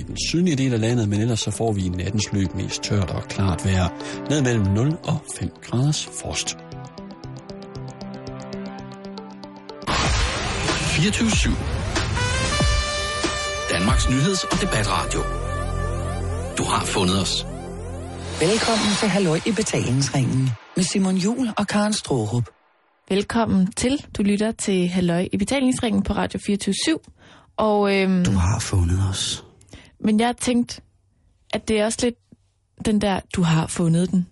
i den sydlige del af landet, men ellers så får vi i nattens løb mest tørt og klart vejr. Ned mellem 0 og 5 graders frost. 24 Danmarks nyheds- og debatradio. Du har fundet os. Velkommen til Halløj i betalingsringen med Simon Jul og Karen Strohrup. Velkommen til. Du lytter til Halløj i betalingsringen på Radio 24 og, øhm, Du har fundet os. Men jeg tænkte, at det er også lidt den der, du har fundet den.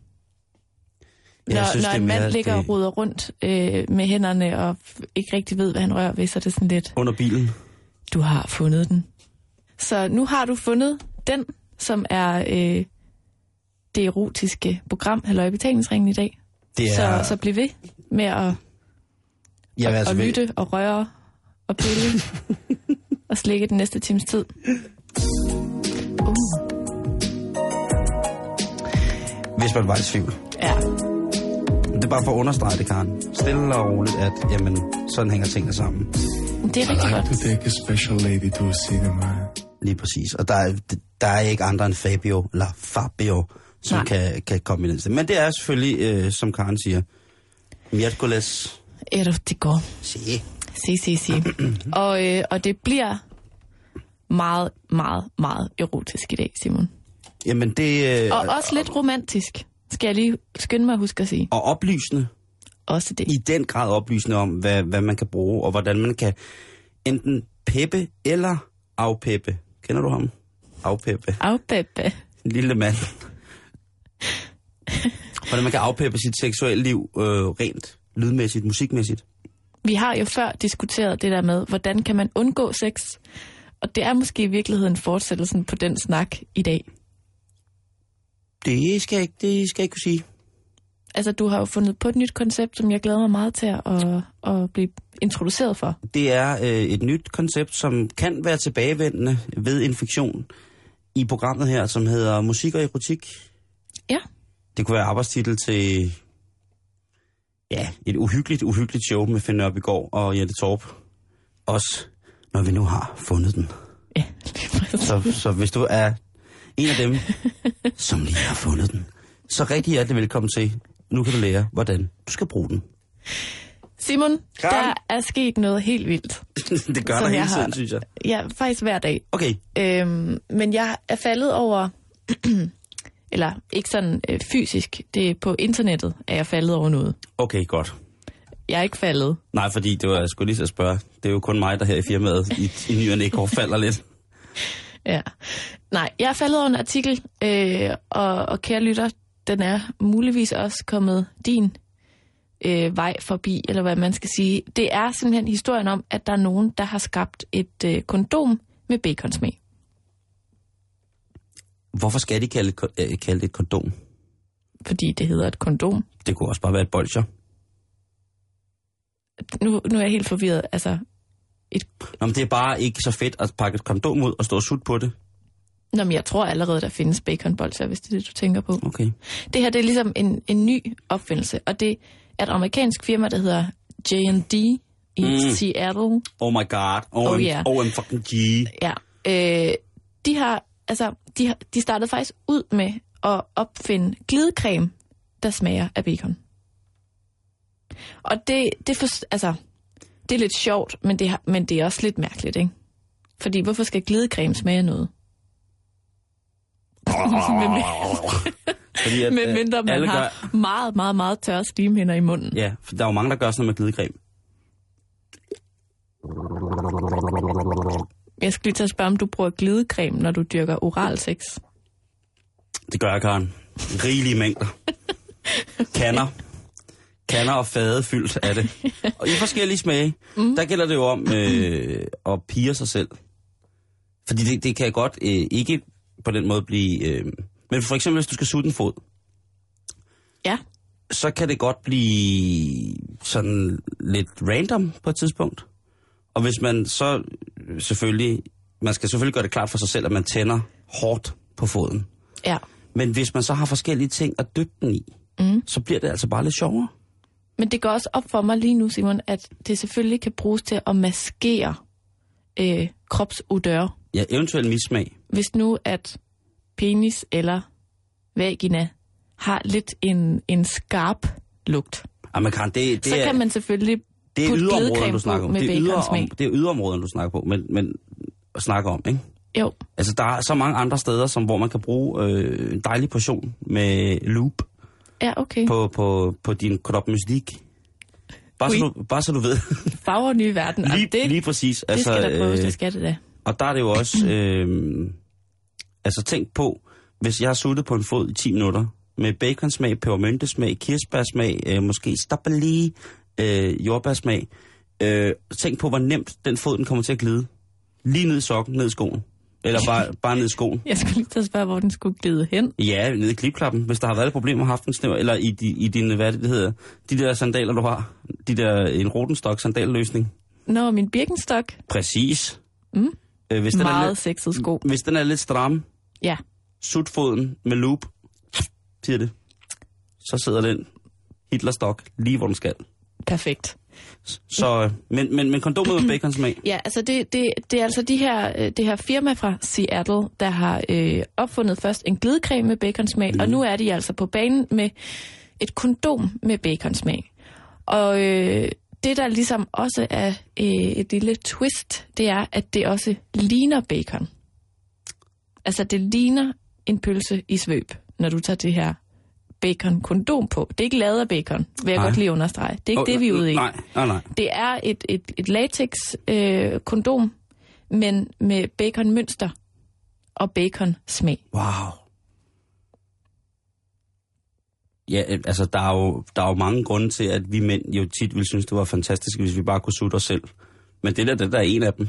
Jeg Når, synes, når en mand ligger det- og ruder rundt øh, med hænderne og ikke rigtig ved, hvad han rører ved, så er det sådan lidt, Under bilen. du har fundet den. Så nu har du fundet den, som er øh, det erotiske program, Halløj i betalingsringen i dag. Det er... Så, så bliv ved med at, jeg at, altså at ved- lytte og røre og pille og slikke den næste times tid. Hvis man var i tvivl. ja. Det er bare for at understrege det, Karen. Stille og roligt, at jamen, sådan hænger tingene sammen. Det er I rigtig like godt. to take a special lady to a cinema. Lige præcis. Og der er, der er ikke andre end Fabio, eller Fabio, som Nej. kan, kan komme i den sted. Men det er selvfølgelig, øh, som Karen siger, Mjertgoles. Erotico. Se. Si, si, si. og, øh, og det bliver meget, meget, meget erotisk i dag, Simon. Jamen det... Øh, Og også lidt romantisk, skal jeg lige skynde mig at huske at sige. og oplysende. Også det. i den grad oplysende om, hvad, hvad man kan bruge, og hvordan man kan enten peppe eller afpeppe. Kender du ham? Afpeppe. Afpeppe. En lille mand. hvordan man kan afpeppe sit seksuelle liv øh, rent lydmæssigt, musikmæssigt. Vi har jo før diskuteret det der med, hvordan kan man undgå sex? Og det er måske i virkeligheden fortsættelsen på den snak i dag. Det skal jeg ikke, det skal jeg ikke kunne sige. Altså, du har jo fundet på et nyt koncept, som jeg glæder mig meget til at, at blive introduceret for. Det er øh, et nyt koncept, som kan være tilbagevendende ved infektion i programmet her, som hedder Musik og Erotik. Ja. Det kunne være arbejdstitel til ja, et uhyggeligt, uhyggeligt show med Finn Nørbegaard og Jette Torp. Også når vi nu har fundet den. Ja. Så, så hvis du er en af dem, som lige har fundet den, så rigtig hjertelig velkommen til. Nu kan du lære, hvordan du skal bruge den. Simon, Karen? der er sket noget helt vildt. det gør der hele har- tiden, synes jeg. Ja, faktisk hver dag. Okay, Øhm, men jeg er faldet over, eller ikke sådan øh, fysisk, det er på internettet, er jeg faldet over noget. okay, godt. Jeg er ikke faldet. Nej, fordi det var, jeg skulle lige så spørge. Det er jo kun mig, der her i firmaet i, i ny og næ falder lidt. Ja. Nej, jeg er faldet over en artikel, øh, og, og kære lytter, den er muligvis også kommet din øh, vej forbi, eller hvad man skal sige. Det er simpelthen historien om, at der er nogen, der har skabt et øh, kondom med baconsmag. Hvorfor skal de kalde, øh, kalde det et kondom? Fordi det hedder et kondom. Det kunne også bare være et bolcher. Nu, nu er jeg helt forvirret. Altså, et, Nå, men det er bare ikke så fedt at pakke et kondom ud og stå og sutte på det. nå, men jeg tror allerede, der findes baconbolser, hvis det er det, du tænker på. Okay. Det her det er ligesom en, en ny opfindelse, og det er et amerikansk firma, der hedder J&D i Mm. Seattle. Oh my god. Oh, Oh, oh yeah. Oh, fucking G. Ja. Øh, de har, altså, de, har, de startede faktisk ud med at opfinde glidecreme, der smager af bacon. Og det, det, for, altså, det er lidt sjovt, men det, har- men det er også lidt mærkeligt, ikke? Fordi hvorfor skal glidecreme smage noget? men, Fordi at, men øh, mindre man alle har meget, meget, meget tørre slimhinder i munden. Ja, for der er jo mange, der gør sådan noget med glidecreme. Jeg skal lige til at spørge, om du bruger glidecreme, når du dyrker oralsex. Det gør jeg, Karen. Rigelige mængder. Kander. Kander og fade fyldt af det. Og i forskellige smage, mm. der gælder det jo om øh, at pige sig selv. Fordi det, det kan godt øh, ikke på den måde blive... Øh, men for eksempel, hvis du skal sutte en fod, Ja. så kan det godt blive sådan lidt random på et tidspunkt. Og hvis man så selvfølgelig... Man skal selvfølgelig gøre det klart for sig selv, at man tænder hårdt på foden. Ja. Men hvis man så har forskellige ting at dyppe den i, mm. så bliver det altså bare lidt sjovere. Men det går også op for mig lige nu, Simon, at det selvfølgelig kan bruges til at maskere øh, kropsodør. Ja, eventuelt missmag. Hvis nu at penis eller vagina har lidt en, en skarp lugt, Ja, man kan, det, det så er, kan man selvfølgelig det er yderområderne, du snakker om. med Det er, yder, baconsmag. om, det er yderområderne, du snakker på, men, men at snakke om, ikke? Jo, Altså, der er så mange andre steder, som, hvor man kan bruge øh, en dejlig portion med loop ja, okay. på, på, på din krop musik. Bare, så Oui. du, bare så du ved. Farver nye verden. lige, det, lige præcis. det skal der prøves, øh, det skal det da. Og der er det jo også... Øh, altså, tænk på, hvis jeg har suttet på en fod i 10 minutter, med baconsmag, pebermyntesmag, kirsebærsmag, øh, måske stabili, øh, jordbærsmag. Øh, tænk på, hvor nemt den fod den kommer til at glide. Lige ned i sokken, ned i skoen. Eller bare, bare ned i skoen. Jeg skulle lige til at spørge, hvor den skulle glide hen. Ja, ned i klipklappen, hvis der har været et problem med haft en snæver, eller i, di, i dine, hvad er det, hedder, de der sandaler, du har. De der, en rotenstock sandalløsning. Nå, min Birkenstock. Præcis. Mm. Øh, hvis, den er Meget lidt, sexet sko. hvis den er lidt stram, Ja, sut foden med loop, siger det. Så sidder den Hitlerstok lige, hvor den skal. perfekt. Så, øh, men, men, men kondomet med baconsmag, Ja, altså det, det, det er altså de her, øh, det her firma fra Seattle, der har øh, opfundet først en glidecreme med baconsmag, mm. og nu er de altså på banen med et kondom med baconsmag. Og øh, det, der ligesom også er øh, et lille twist, det er, at det også ligner bacon. Altså det ligner en pølse i svøb, når du tager det her bacon-kondom på. Det er ikke lavet af bacon, vil jeg Nej. godt lige understrege. Det er ikke Åh, det, vi er ude i. Nej, nej, nej. Det er et, et, et latex-kondom, øh, kondom, men med bacon-mønster og bacon-smag. Wow. Ja, øh, altså, der er, jo, der er jo mange grunde til, at vi mænd jo tit ville synes, det var fantastisk, hvis vi bare kunne sutte os selv. Men det der, det der er en af dem.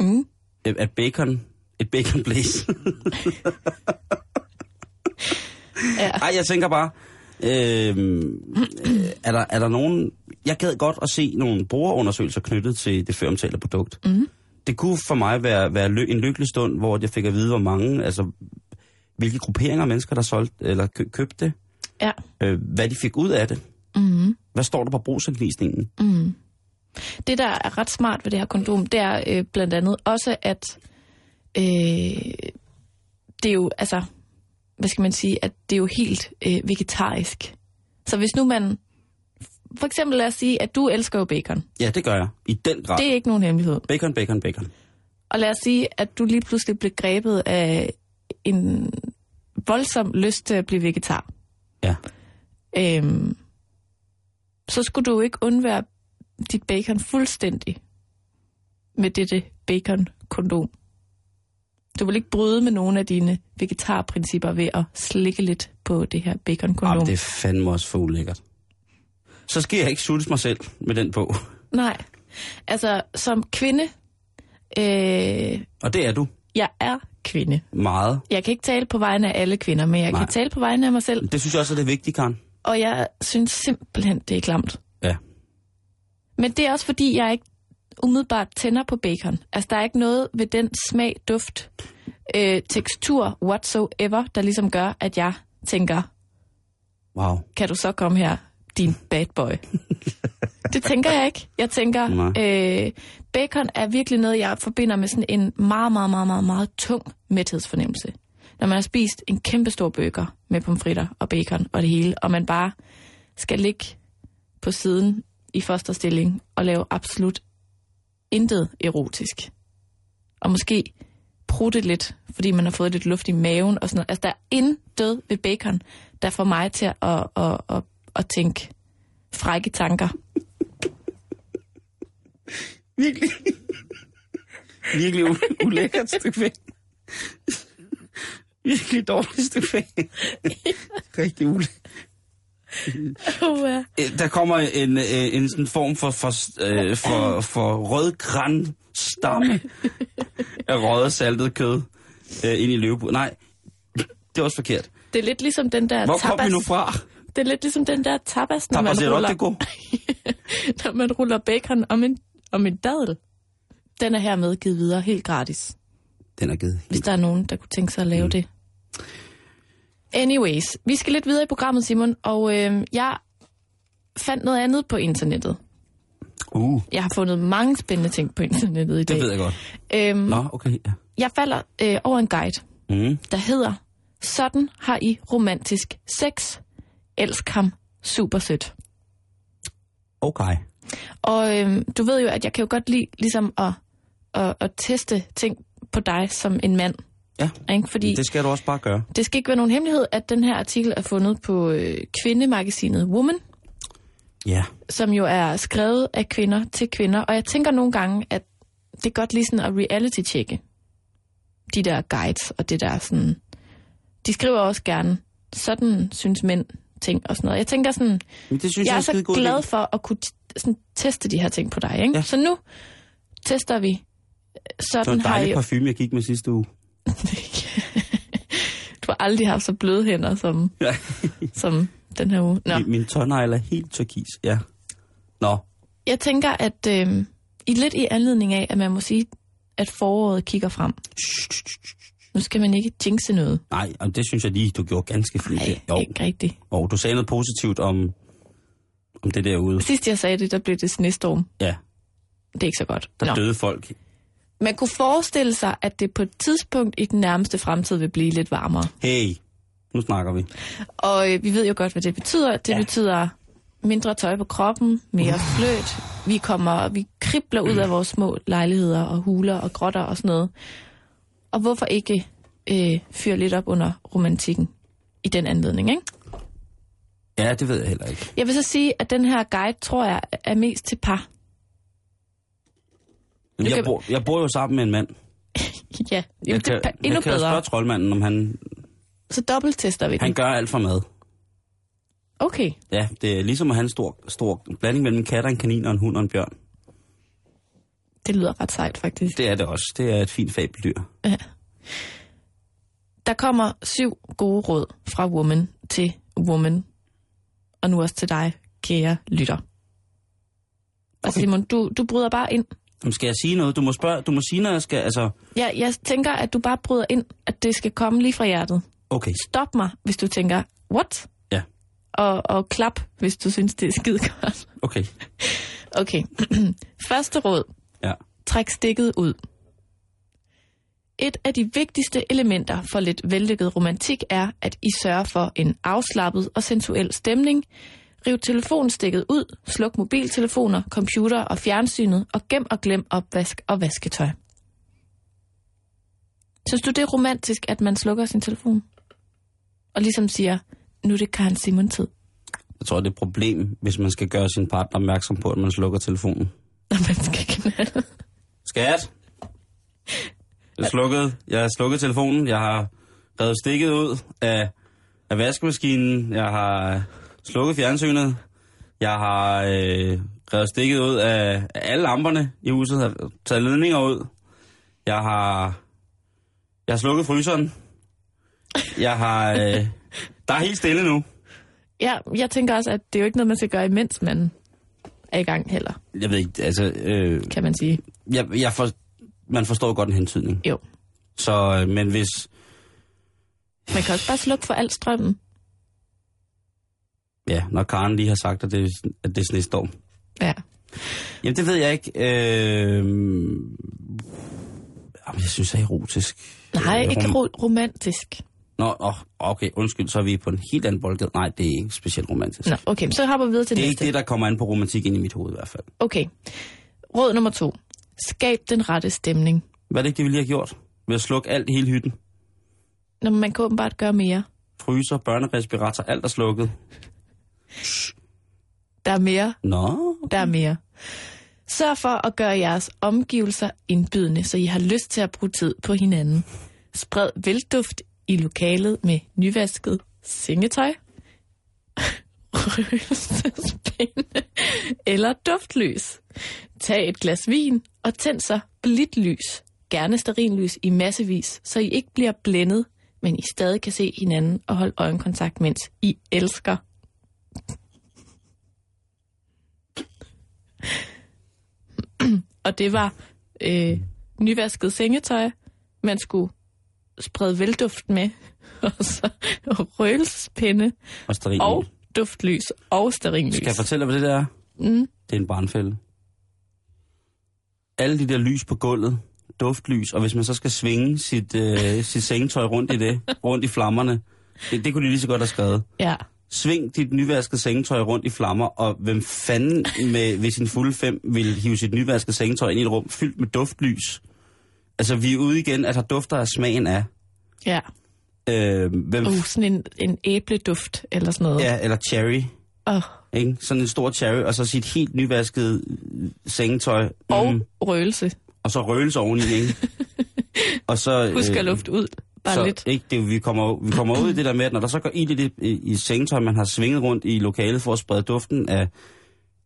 Mm. At bacon, et bacon blaze. Ja. Ej, jeg tænker bare, øh, øh, er, der, er der nogen... Jeg gad godt at se nogle brugerundersøgelser knyttet til det føromtalte produkt. Mm. Det kunne for mig være, være ly- en lykkelig stund, hvor jeg fik at vide, hvor mange, altså hvilke grupperinger af mennesker, der solgte eller kø- købte det, Ja. øh, hvad de fik ud af det. Mm. Hvad står der på brugsanvisningen? Mm. Det, der er ret smart ved det her kondom, det er øh, blandt andet også, at øh, det er jo, altså, hvad skal man sige, at det er jo helt øh, vegetarisk. Så hvis nu man, for eksempel lad os sige, at du elsker jo bacon. Ja, det gør jeg. I den grad. Det er ikke nogen hemmelighed. Bacon, bacon, bacon. Og lad os sige, at du lige pludselig blev grebet af en voldsom lyst til at blive vegetar. Ja. Øhm, så skulle du jo ikke undvære dit bacon fuldstændig med dette bacon-kondom. Du vil ikke bryde med nogle af dine vegetarprincipper ved at slikke lidt på det her bacon-kondom. Jamen, det er fandme også for ulækkert. Så skal jeg ikke suttes mig selv med den på. Nej. Altså, som kvinde, øh, Og det er du. jeg er kvinde. Meget. Jeg kan ikke tale på vegne af alle kvinder, men jeg Nej. kan tale på vegne af mig selv. Det synes jeg også, er det vigtige, Karen. Og jeg synes simpelthen, det er klamt. Ja. Men det er også fordi, jeg ikke umiddelbart tænder på bacon. Altså, der er ikke noget ved den smag, duft, øh, tekstur, whatsoever, der ligesom gør, at jeg tænker, Wow. kan du så komme her, din bad boy? det tænker jeg ikke. Jeg tænker, Nej. øh, bacon er virkelig noget, jeg forbinder med sådan en meget, meget, meget, meget, meget tung mæthedsfornemmelse. Når man har spist en kæmpe stor burger med pomfritter og bacon og det hele, og man bare skal ligge på siden i fosterstilling og lave absolut intet erotisk. Og måske prutte lidt, fordi man har fået lidt luft i maven og sådan noget. Altså, der er intet ved bacon, der får mig til at, at, at, at, at tænke frække tanker. Virkelig. Virkelig u- ulækkert stykke fag. Virkelig dårligt stykke fag. Rigtig ulækkert. Oh. Øh, Der kommer en, øh, en sådan form for, for, øh, for, for rødgran stamme af røget saltet kød øh, ind i løveburet. Nej, det er også forkert. Det er lidt ligesom den der Hvor kom tapas. vi nu fra? Det er lidt ligesom den der tapas, når, Tapas man er ruller, det god. når man ruller bacon om en, om en dadel. Den er hermed givet videre helt gratis, Den er givet. hvis der er nogen, der kunne tænke sig at lave mm. det. Anyways, vi skal lidt videre i programmet, Simon, og øh, jeg fandt noget andet på internettet. Uh, Jeg har fundet mange spændende ting på internettet i dag. det ved jeg godt. Øhm, Nå, okay. Ja. jeg falder øh, over en guide, Mm. der hedder Sådan har I romantisk sex. Elsk ham. Super sødt. Okay. Og øhm, du ved jo, at jeg kan jo godt lide ligesom at, at, at teste ting på dig som en mand. Ja, Ikke? Fordi det skal du også bare gøre. det skal ikke være nogen hemmelighed, at den her artikel er fundet på øh, kvindemagasinet Woman, Ja. som jo er skrevet af kvinder til kvinder. Og jeg tænker nogle gange, at det er godt lige sådan at reality-tjekke de der guides og det der sådan... De skriver også gerne, sådan synes mænd ting og sådan noget. Jeg tænker sådan, Men det synes jeg jeg er så glad idé. for at kunne sådan, teste de her ting på dig. Ikke? Ja. Så nu tester vi. Det var Sådan en har dejlig I... parfume, jeg gik med sidste uge. Du har aldrig haft så bløde hænder som, Ja. som den her uge. Nå. Min, min er helt turkis, ja. Nå, Jeg tænker, at øh, i lidt i anledning af, at man må sige, at foråret kigger frem. Nu skal man ikke jinxe noget. nej, og det synes jeg lige, du gjorde ganske fint. Nej, Jo, ikke rigtigt. og du sagde noget positivt om, om det derude. Sidst jeg sagde det, der blev det snestorm. Ja, Det er ikke så godt. der Nå. døde folk. Man kunne forestille sig, at det på et tidspunkt i den nærmeste fremtid vil blive lidt varmere. Hey, nu snakker vi. Og øh, vi ved jo godt, hvad det betyder. Det ja. Betyder mindre tøj på kroppen, mere fløt. Vi kommer, vi kribler ud af vores små lejligheder og huler og grotter og sådan noget. Og hvorfor ikke øh, fyre lidt op under romantikken i den anledning, ikke? Ja, det ved jeg heller ikke. Jeg vil så sige, at den her guide, tror jeg, er mest til par. Jeg, kan- bor, jeg bor jo sammen med en mand. Ja, Jamen, Jeg det kan, er pa- endnu jeg kan bedre. spørge troldmanden, om han, Så dobbelttester vi han den. gør alt for mad. Okay, Ja, det er ligesom at have en stor, stor blanding mellem en kat og en kanin og en hund og en bjørn. det lyder ret sejt faktisk. Det er det også. Det er et fint fabeldyr. Der kommer syv gode råd fra Woman til Woman. Og nu også til dig, kære lytter. Og Okay. Simon, du, du bryder bare ind. Jamen, skal jeg sige noget? Du må spørge, du må sige, når jeg skal, altså... Jeg, jeg tænker, at du bare bryder ind, at det skal komme lige fra hjertet. Okay, Stop mig, hvis du tænker, what? ja, Og, og klap, hvis du synes, det er skide godt. okay. Okay. Første råd. Ja. Træk stikket ud. Et af de vigtigste elementer for lidt vellykket romantik er, at I sørger for en afslappet og sensuel stemning. Riv telefonstikket ud, sluk mobiltelefoner, computer og fjernsynet, og gem og glem opvask og vasketøj. Synes du, det er romantisk, at man slukker sin telefon? Og ligesom siger, nu er det Karen Simon tid, Jeg tror, det er et problem, hvis man skal gøre sin partner opmærksom på, at man slukker telefonen. når man skal knalde. Skat! Jeg har slukket, jeg har slukket telefonen. Jeg har revet stikket ud af, af vaskemaskinen. Jeg har slukket fjernsynet. Jeg har øh, revet stikket ud af, af alle lamperne i huset. Har taget ledninger ud. Jeg har, jeg har slukket fryseren. Jeg har... Øh, der er helt stille nu. Ja, jeg tænker også, at det er jo ikke noget, man skal gøre, imens man er i gang heller, Jeg ved ikke, altså... Øh, kan man sige. jeg, jeg for, man forstår godt en hentydning. Jo. Så, øh, men hvis... Man kan også bare slukke for al strømmen. Ja, når Karen lige har sagt, at det, at det er snestorm. Ja. Jamen, det ved jeg ikke. Øh, jamen, jeg synes, det er erotisk. Nej, Øh, ikke rom- ro- romantisk. Nå, åh, okay, undskyld, så er vi på en helt anden boldgade. Nej, det er ikke specielt romantisk. Nå, okay, så hopper vi videre til det er næste. ikke det, der kommer an på romantik ind i mit hoved i hvert fald. Okay. Råd nummer to. Skab den rette stemning. Hvad er det ikke, det vi lige har gjort? Ved at slukke alt i hele hytten. Når man kan åbenbart gøre mere. Fryser, børnerespirator, alt er slukket. Der er mere. Nå, Der er mere. Sørg for at gøre jeres omgivelser indbydende, så I har lyst til at bruge tid på hinanden. Spred velduft i lokalet med nyvasket sengetøj, røgelsespinde eller duftlys. Tag et glas vin og tænd så blidt lys, gerne sterinlys i massevis, så I ikke bliver blændet, men I stadig kan se hinanden og holde øjenkontakt, mens I elsker. Og det var øh, nyvasket sengetøj, man skulle sprede velduft med, og så røgelsespinde og og duftlys og sterinlys. Skal jeg fortælle dig, hvad det der er? Mm. Det er en barnfælde. Alle de der lys på gulvet, duftlys, og hvis man så skal svinge sit, øh, sit sengetøj rundt i det, rundt i flammerne, det, det kunne de lige så godt have skrevet. Ja. Sving dit nyvaskede sengetøj rundt i flammer, og hvem fanden med, ved sin fulde fem vil hive sit nyvaskede sengetøj ind i et rum fyldt med duftlys? Altså, vi er ude igen, at der dufter af smagen af. Ja. Øh, hvem, Uh, sådan en, en æbleduft eller sådan noget. ja, eller cherry. Oh. Ikke? Sådan en stor cherry, og så sit helt nyvaskede sengetøj. Og Mm, røgelse. og så røgelse oveni, ikke? og så, Husk at øh, luft ud. Bare så, lidt. Ikke, det, vi, kommer, vi kommer ud i det der med, at når der så går ild i, det, i, i sengetøj, man har svinget rundt i lokalet for at sprede duften af,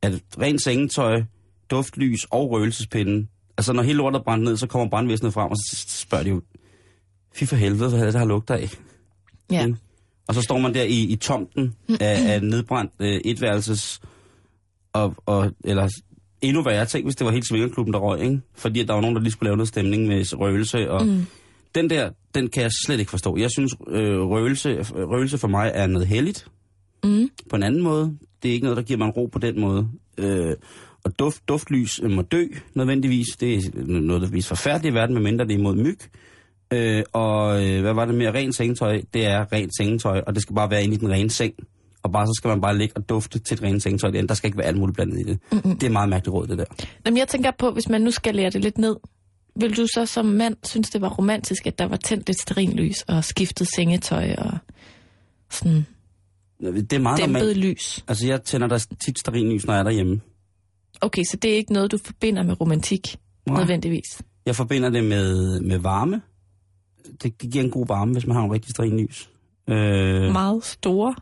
af rent sengetøj, duftlys og røgelsespinden. Altså når hele lortet er brændt ned, så kommer brandvæsenet frem, og så spørger de jo, fy for helvede, hvad er det, der har lugter af? Ja. Og så står man der i, i tomten af, af nedbrændt øh, etværelses, og, og, eller endnu værre, tænk hvis det var helt svingerklubben, der røg, ikke? Fordi der var nogen, der lige skulle lave noget stemning med røgelse. Og mm. Den der, den kan jeg slet ikke forstå. Jeg synes, øh, røgelse, røgelse for mig er noget heldigt. Mm. På en anden måde. Det er ikke noget, der giver mig en ro på den måde. Øh, og duft, duftlys øh, må dø, nødvendigvis. Det er noget, der viser forfærdeligt i verden, medmindre det er imod myg. Øh, og øh, hvad var det med rent sengetøj? Det er rent sengetøj, og det skal bare være inde i den rene seng. Og bare så skal man bare ligge og dufte til et rent sengetøj. Der skal ikke være alt muligt blandet i det. Mm-hmm. Det er meget mærkeligt råd, det der. Jamen, jeg tænker på, hvis man nu skal lære det lidt ned, vil du så som mand synes, det var romantisk, at der var tændt lidt sterinlys og skiftet sengetøj og sådan Det er meget dæmpet normalt. lys? Altså, jeg tænder der tit sterinlys, når jeg er derhjemme. Okay, så det er ikke noget, du forbinder med romantik Nej. nødvendigvis? Jeg forbinder det med, med varme. Det giver en god varme, hvis man har en rigtig sterinlys. Øh, Meget store?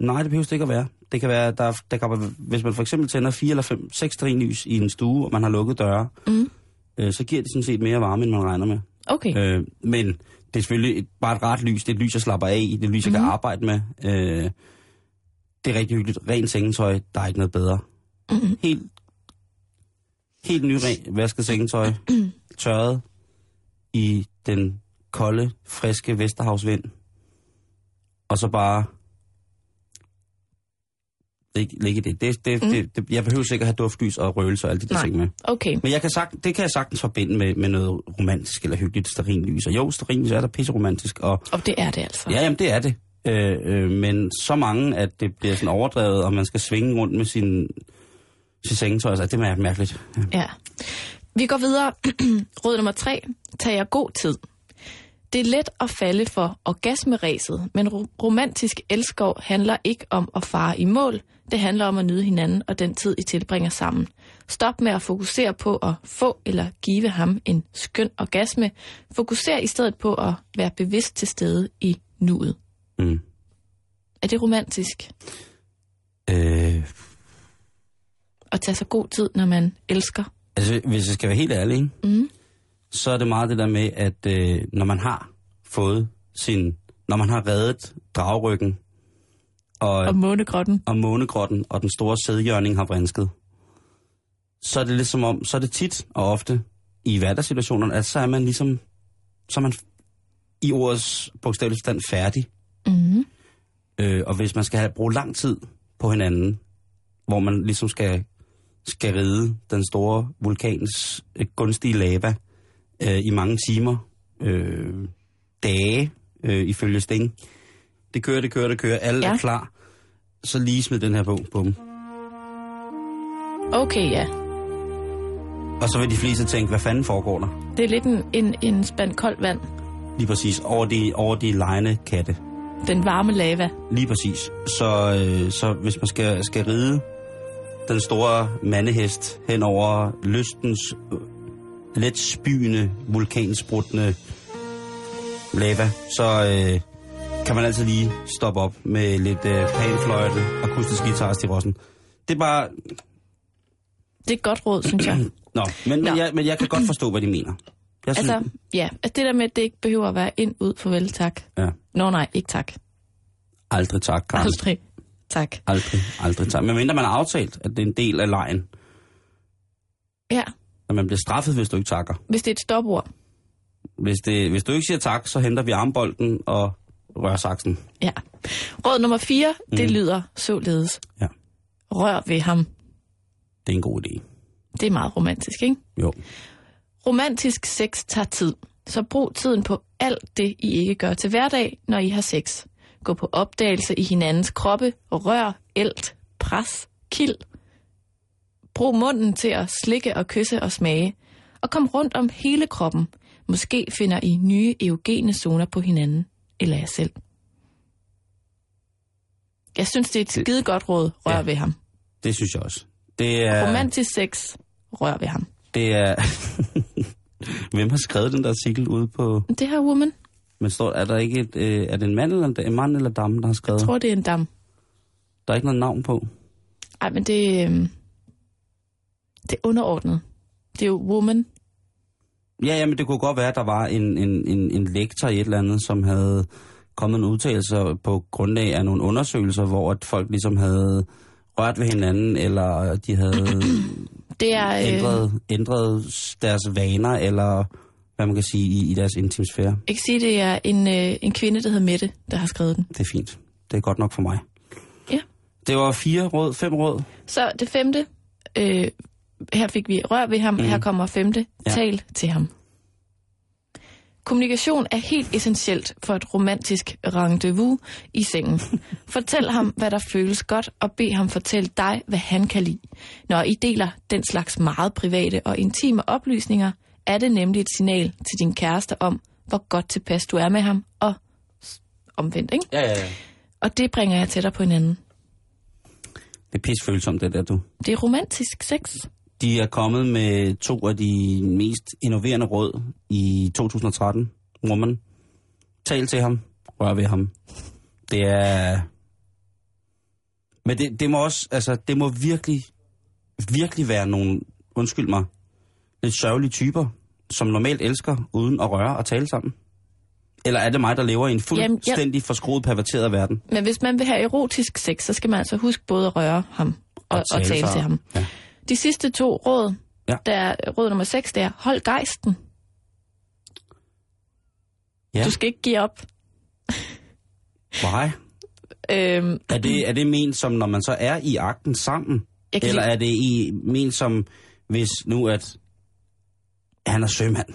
nej, det behøver det ikke at være. Det kan være, der, der kan, hvis man for eksempel tænder fire eller fem, seks sterinlys i en stue, og man har lukket døre, Mm. Øh, så giver det sådan set mere varme, end man regner med. Okay. Øh, men det er selvfølgelig et, bare et rart lys. Det er et lys, jeg slapper af i. Det er et lys, jeg kan Mhm. arbejde med. Øh, det er rigtig hyggeligt. Rent sengetøj, der er ikke noget bedre. Mhm. Helt, helt nyren, vasket sengetøj, tørret i den kolde, friske Vesterhavsvind. Og så bare ligge lig i det. Det, det, Mm. det, det. Jeg behøver sikkert have duftlys og røgelse og alle de der Nej. ting med. Okay. Men jeg kan sagt, det kan jeg sagtens forbinde med, med noget romantisk eller hyggeligt sterinlys. Og jo, sterinlys er der pisse romantisk. Og Og det er det altså. ja, jamen det er det. Øh, øh, men så mange, at det bliver sådan overdrevet, og man skal svinge rundt med sin, sin sengetøj. Altså, det er mærkeligt. Ja. Ja. Vi går videre. Råd nummer tre. Tag jer god tid. Det er let at falde for orgasmeræset, men ro- romantisk elskov handler ikke om at fare i mål. Det handler om at nyde hinanden og den tid, I tilbringer sammen. Stop med at fokusere på at få eller give ham en skøn orgasme. Fokuser i stedet på at være bevidst til stede i nuet. Mm. Er det romantisk Øh, at tage sig god tid, når man elsker? altså, hvis jeg skal være helt ærlig, ikke? Mm. Så er det meget det der med, at øh, når man har fået sin... Når man har reddet dragryggen, og, Og månegrotten. og månegrotten, og den store sædhjørning har vrænsket, så er det lidt som om, så er det tit og ofte i hverdagssituationerne, at så er man ligesom, så er man i ordets bogstavelige stand færdig. Mm. Øh, og hvis man skal have bruge lang tid på hinanden, hvor man ligesom skal, skal ride den store vulkans øh, gunstige lava øh, i mange timer, øh, dage, øh, ifølge Sting. Det kører, det kører, det kører. Alle ja. Er klar. Så lige smid den her på, på dem. Okay, ja. Og så vil de fleste tænke, hvad fanden foregår der? Det er lidt en, en, en spand koldt vand. Lige præcis. Over de, over de lejende katte. Den varme lava. Lige præcis. Så, øh, så hvis man skal, skal ride den store mandehest hen over lystens let spyende, vulkansprutende lava, så øh, kan man altid lige stoppe op med lidt øh, panfløjte, akustisk guitar til rossen. Det er bare... Det er et godt råd, synes jeg. Nå, men, men, Nå. jeg, men jeg kan godt forstå, hvad de mener. Jeg synes, Altså, ja, at det der med, at det ikke behøver at være ind, ud, farvel, tak. ja, Nå nej, ikke tak. aldrig tak, Karen. Aldrig. Tak. Aldrig, aldrig tak. Men mindre man har aftalt, at det er en del af lejen, Ja, at man bliver straffet, hvis du ikke takker. hvis det er et stopord. Hvis, det, hvis du ikke siger tak, så henter vi armbolden og rører saksen. Ja. Råd nummer 4, det Mm. lyder således. Ja. Rør ved ham. Det er en god idé. Det er meget romantisk, ikke? Jo. Romantisk sex tager tid, så brug tiden på alt det, I ikke gør til hverdag, når I har sex. Gå på opdagelse i hinandens kroppe, rør, elt, pres, kild. Brug munden til at slikke og kysse og smage. Og kom rundt om hele kroppen. Måske finder I nye eugene zoner på hinanden, eller jer selv. Jeg synes, det er et skide godt råd. Rør Ja. ved ham. Det synes jeg også. Det er... Romantisk sex. Rør ved ham. Det er... Hvem har skrevet den der artikel ude på... Det her woman, Men står, er der ikke et, øh, er det en mand eller en, en mand eller dame, der har skrevet? jeg tror, det er en dam. Der er ikke noget navn på. Ej, men det, øhm, det er underordnet. Det er jo woman. Ja, ja, men det kunne godt være, at der var en, en, en, en lektor i et eller andet, som havde kommet en udtalelse på grundlag af nogle undersøgelser, hvor at folk ligesom havde rørt ved hinanden, eller de havde Det er, øh, ændret, ændret deres vaner, eller hvad man kan sige, i, i deres intimsfære. jeg kan sige, det er en, øh, en kvinde, der hedder Mette, der har skrevet den. Det er fint. Det er godt nok for mig. Ja. Det var fire råd, fem råd. Så det femte, øh, her fik vi rør ved ham, mm. her kommer femte, Ja. tal til ham. Kommunikation er helt essentielt for et romantisk rendezvous i sengen. Fortæl ham, hvad der føles godt, og bed ham fortælle dig, hvad han kan lide. Når I deler den slags meget private og intime oplysninger, er det nemlig et signal til din kæreste om, hvor godt tilpas du er med ham, og omvendt, ikke? Ja, ja, ja. Og det bringer jeg tættere på hinanden. Det er pisfølsomt, det der, du. Det er romantisk sex. De er kommet med to af de mest innoverende råd i 2013. Woman. Tal til ham. Rør ved ham. Det er... Men det, det må også, altså, det må virkelig, virkelig være nogle, undskyld mig, lidt sørgelige typer, som normalt elsker uden at røre og tale sammen. Eller er det mig, der lever i en Jamen, jeg- fuldstændig forskruet, perverteret verden? Men hvis man vil have erotisk sex, så skal man altså huske både at røre ham og, og tale sig- til ham. Ja. De sidste to råd, Ja. der er råd nummer 6, det er hold gejsten. Ja. Du skal ikke give op. Why? Øhm, Er det, er det ment som, når man så er i akten sammen? Eller lide- er det i, ment som, hvis nu at han er sømand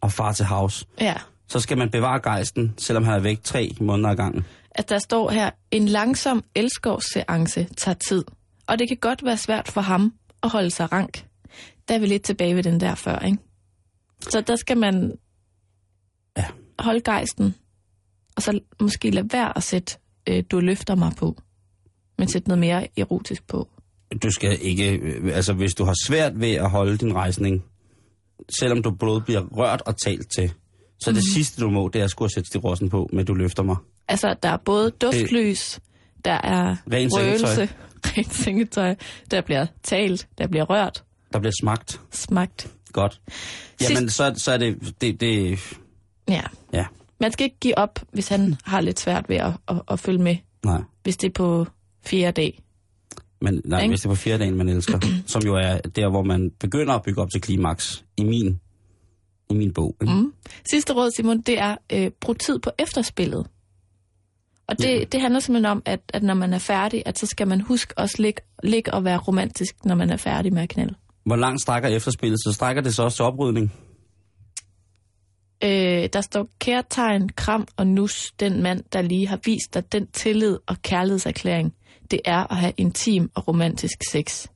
og far til house, Ja, så skal man bevare gejsten, selvom han er væk tre måneder ad gangen. at der står her, en langsom elskovsseance tager tid. Og det kan godt være svært for ham at holde sig rank. Der er vi lidt tilbage ved den der før, ikke? Så der skal man Ja. holde gejsten, og så måske lade være at sætte, øh, du løfter mig på, men sætte noget mere erotisk på. Du skal ikke, øh, altså hvis du har svært ved at holde din rejsning, selvom du både bliver rørt og talt til, så mm. det sidste du må, det er at skulle sætte stirossen på, men du løfter mig. Altså, der er både duftlys, der er røgelse, rent sengetøj, der bliver talt, der bliver rørt, Der bliver smagt smagt. godt. Jamen, så, så er det, det, det, Ja. ja, Man skal ikke give op, hvis han har lidt svært ved at, at, at følge med, nej. hvis det er på fjerde dag. Men nej, Ikke? hvis det er på fjerde dagen, man elsker, som jo er der, hvor man begynder at bygge op til klimaks i min, i min bog. Ikke? Mm. Sidste råd, Simon, det er øh, brug tid på efterspillet. Og det, det handler simpelthen om, at, at når man er færdig, at så skal man huske også ligge, ligge og være romantisk, når man er færdig med at knalde. Hvor langt strækker efterspillet? Så strækker det så også til oprydning? Øh, der står kærtegn, kram og nus, den mand, der lige har vist dig den tillid og kærlighedserklæring, det er at have intim og romantisk sex.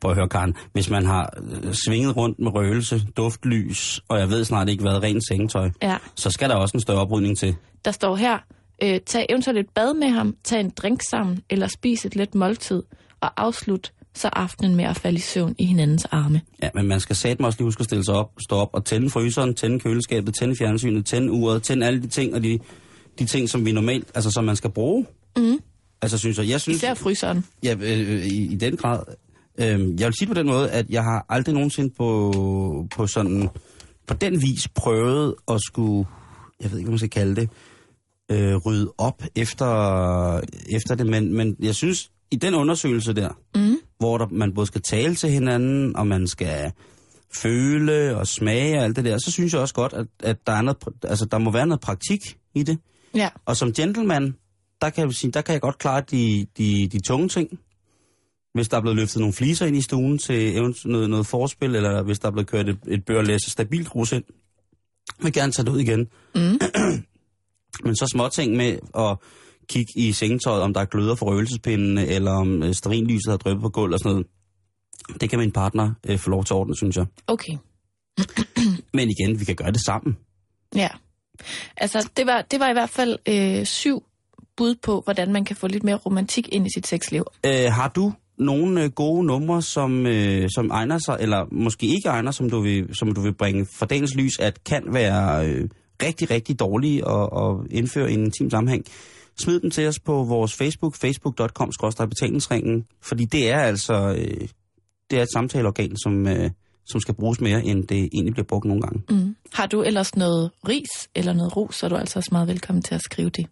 Prøv at høre, Karen. Hvis man har øh, svinget rundt med røgelse, duftlys, og jeg ved snart ikke hvad, rent sengetøj, Ja. så skal der også en større oprydning til. Der står her, øh, tag eventuelt et bad med ham, tag en drink sammen, eller spis et let måltid, og afslut så aftenen med at falde i søvn i hinandens arme. Ja, men man skal satme også lige huske at stille sig op, stå op og tænde fryseren, tænde køleskabet, tænde fjernsynet, tænde uret, tænde alle de ting, og de, de ting, som vi normalt, altså som man skal bruge. Mm. Altså synes jeg, jeg synes... Især fryseren. Ja, øh, i, i den grad. Øh, jeg vil sige på den måde, at jeg har aldrig nogensinde på, på sådan, på den vis prøvet at skulle, jeg ved ikke, hvad man skal kalde det, øh, rydde op efter, efter det, men, men jeg synes, i den undersøgelse der, Mm. hvor der, man både skal tale til hinanden, og man skal føle og smage og alt det der, så synes jeg også godt, at, at der, er noget, altså, der må være noget praktik i det. Ja. Og som gentleman, der kan jeg, sige, der kan jeg godt klare de, de, de tunge ting. hvis der er blevet løftet nogle fliser ind i stuen til noget, noget forspil, eller hvis der er blevet kørt et, et børlæs stabilt rus ind, vil gerne tage det ud igen. Mm. Men så småting med at kigge i sengetøjet, om der er gløder for røgelsespinden, eller om øh, sterinlyset har drøbet på gulv og sådan noget. Det kan min partner øh, få lov til at ordne, synes jeg. Okay. Men igen, vi kan gøre det sammen. Ja. Altså, det var, det var i hvert fald øh, syv bud på, hvordan man kan få lidt mere romantik ind i sit sexliv. Øh, har du nogle øh, gode numre, som, øh, som egner sig, eller måske ikke egner, som du vil, som du vil bringe for dagens lys, at kan være øh, rigtig, rigtig dårlige at, at indføre i en intim sammenhæng? Smid dem til os på vores Facebook, facebook.com betalingsringen, fordi det er altså øh, det er et samtaleorgan, som, øh, som skal bruges mere, end det egentlig bliver brugt nogle gange. Mm. Har du ellers noget ris eller noget ros, så er du altså også meget velkommen til at skrive det.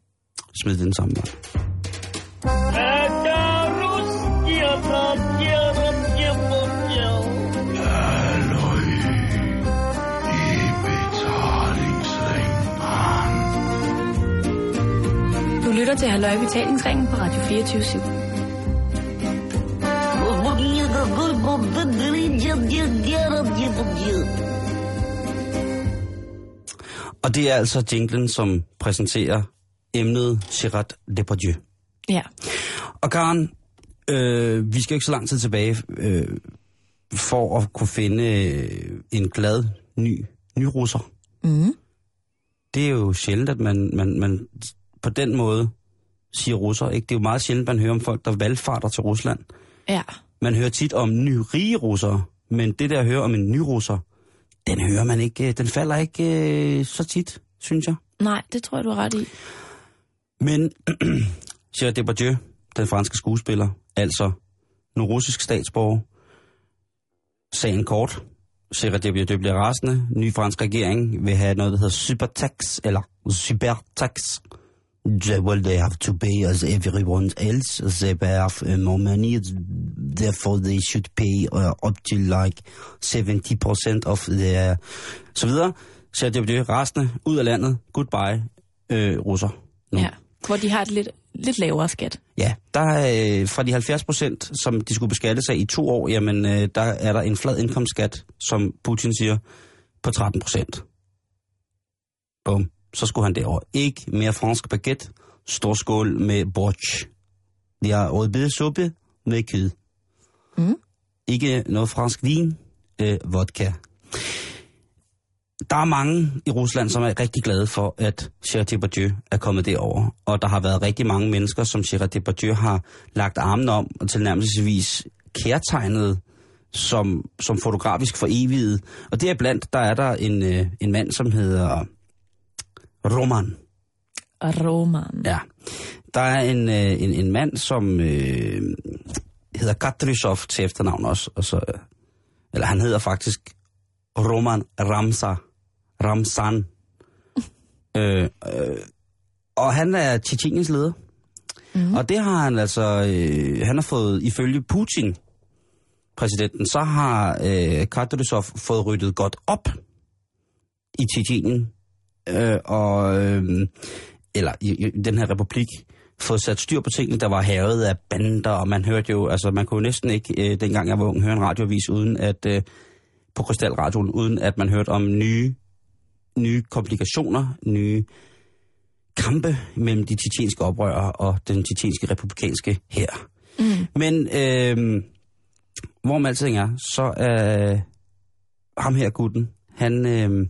Smid den samme vej. Lytter til Halløj Betalingsringen på Radio 24 /7. Og det er altså jinglen, som præsenterer emnet Gerard Depardieu. Ja. Og Karen, øh, vi skal ikke så lang tid tilbage øh, for at kunne finde øh, en glad ny nyrusser. Mm. Det er jo sjældent, at man, man, man på den måde siger russer. Ikke? Det er jo meget sjældent, man hører om folk, der valgfarter til Rusland. Ja. Man hører tit om nyrige russere, men det der at høre om en nyrusser, den hører man ikke, øh, den falder ikke øh, så tit, synes jeg. Nej, det tror jeg, du har ret i. Men Gérard Depardieu, den franske skuespiller, altså nu russisk statsborger, sagen kort. Gérard Depardieu bliver rasende. Ny fransk regering vil have noget, der hedder supertax, eller supertax. Well, they have to pay as everyone else. They have uh, more money, therefore they should pay uh, up to like 70% of their... Så videre. Gérard Depardieu rasende, ud af landet, goodbye, øh, russer. Nu. Ja. Hvor de har et lidt, lidt lavere skat. Ja, der er øh, fra de 70 procent, som de skulle beskatte sig i to år, jamen øh, der er der en flad indkomstskat, som Putin siger, på 13 procent. Bum. Så skulle han derover. Ikke mere fransk baguette, stor skål med borch. De har rødbedesuppe med kød. Mm. Ikke noget fransk vin, øh, vodka. Der er mange i Rusland, som er rigtig glade for, at Gérard Depardieu er kommet derover. Og der har været rigtig mange mennesker, som Gérard Depardieu har lagt armene om og tilnærmelsesvis kærtegnet som, som fotografisk for evigt. Og det er blandt, der er der en, øh, en mand, som hedder Roman. Roman. Ja. Der er en, øh, en, en mand, som øh, hedder Katrysov til efternavn også. Og så, øh, eller han hedder faktisk Roman Ramsa. Ramsan. øh, øh, og han er Tjetjeniens leder. Mm. Og det har han altså, øh, han har fået, ifølge Putin, præsidenten, så har øh, Katrysov fået ryddet godt op i Tjetjenien. Øh, og, øh, eller i, i den her republik, fået sat styr på tingene, der var havet af bander, og man hørte jo, altså man kunne jo næsten ikke, øh, dengang jeg var ung, høre en radiovis uden at, øh, på Krystalradioen, uden at man hørte om nye, nye komplikationer, nye kampe mellem de tjetjenske oprørere og den tjetjenske republikanske her. Mm. Men øh, hvor man alting er, så er øh, ham her gutten, han øh,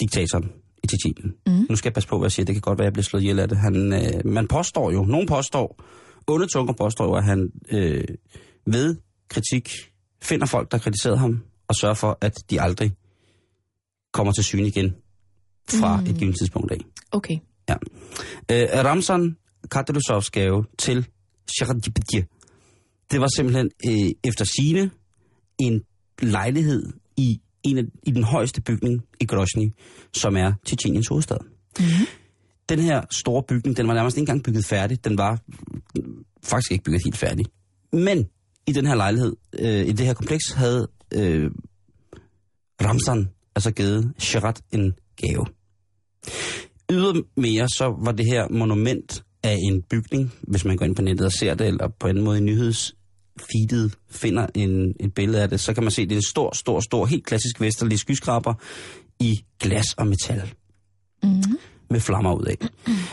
diktatoren i Tjetjenien. Mm. Nu skal jeg passe på, hvad jeg siger. Det kan godt være, at jeg bliver slået ihjel af det. Han, øh, man påstår jo, nogen påstår, onde tunger påstår jo, at han øh, ved kritik finder folk, der kritiserer ham, og sørger for, at de aldrig kommer til syne igen fra Mm. et givet tidspunkt af. Okay. Øh, Ramzan Kadyrosovs gave til Depardieu, det var simpelthen øh, efter sine en lejlighed i, en af, i den højeste bygning i Grozny, som er Tjetjeniens hovedstad. Mm-hmm. Den her store bygning, den var nærmest ikke engang bygget færdig. Den var øh, faktisk ikke bygget helt færdig. Men i den her lejlighed, øh, i det her kompleks, havde øh, Ramzan altså givet Sherat en gave. Ydermere så var det her monument af en bygning, hvis man går ind på nettet og ser det, eller på en måde i nyheds, feedet finder en, et billede af det, så kan man se, at det er en stor, stor, stor, helt klassisk vesterlig skyskraber i glas og metal. Mm-hmm. Med flammer ud af.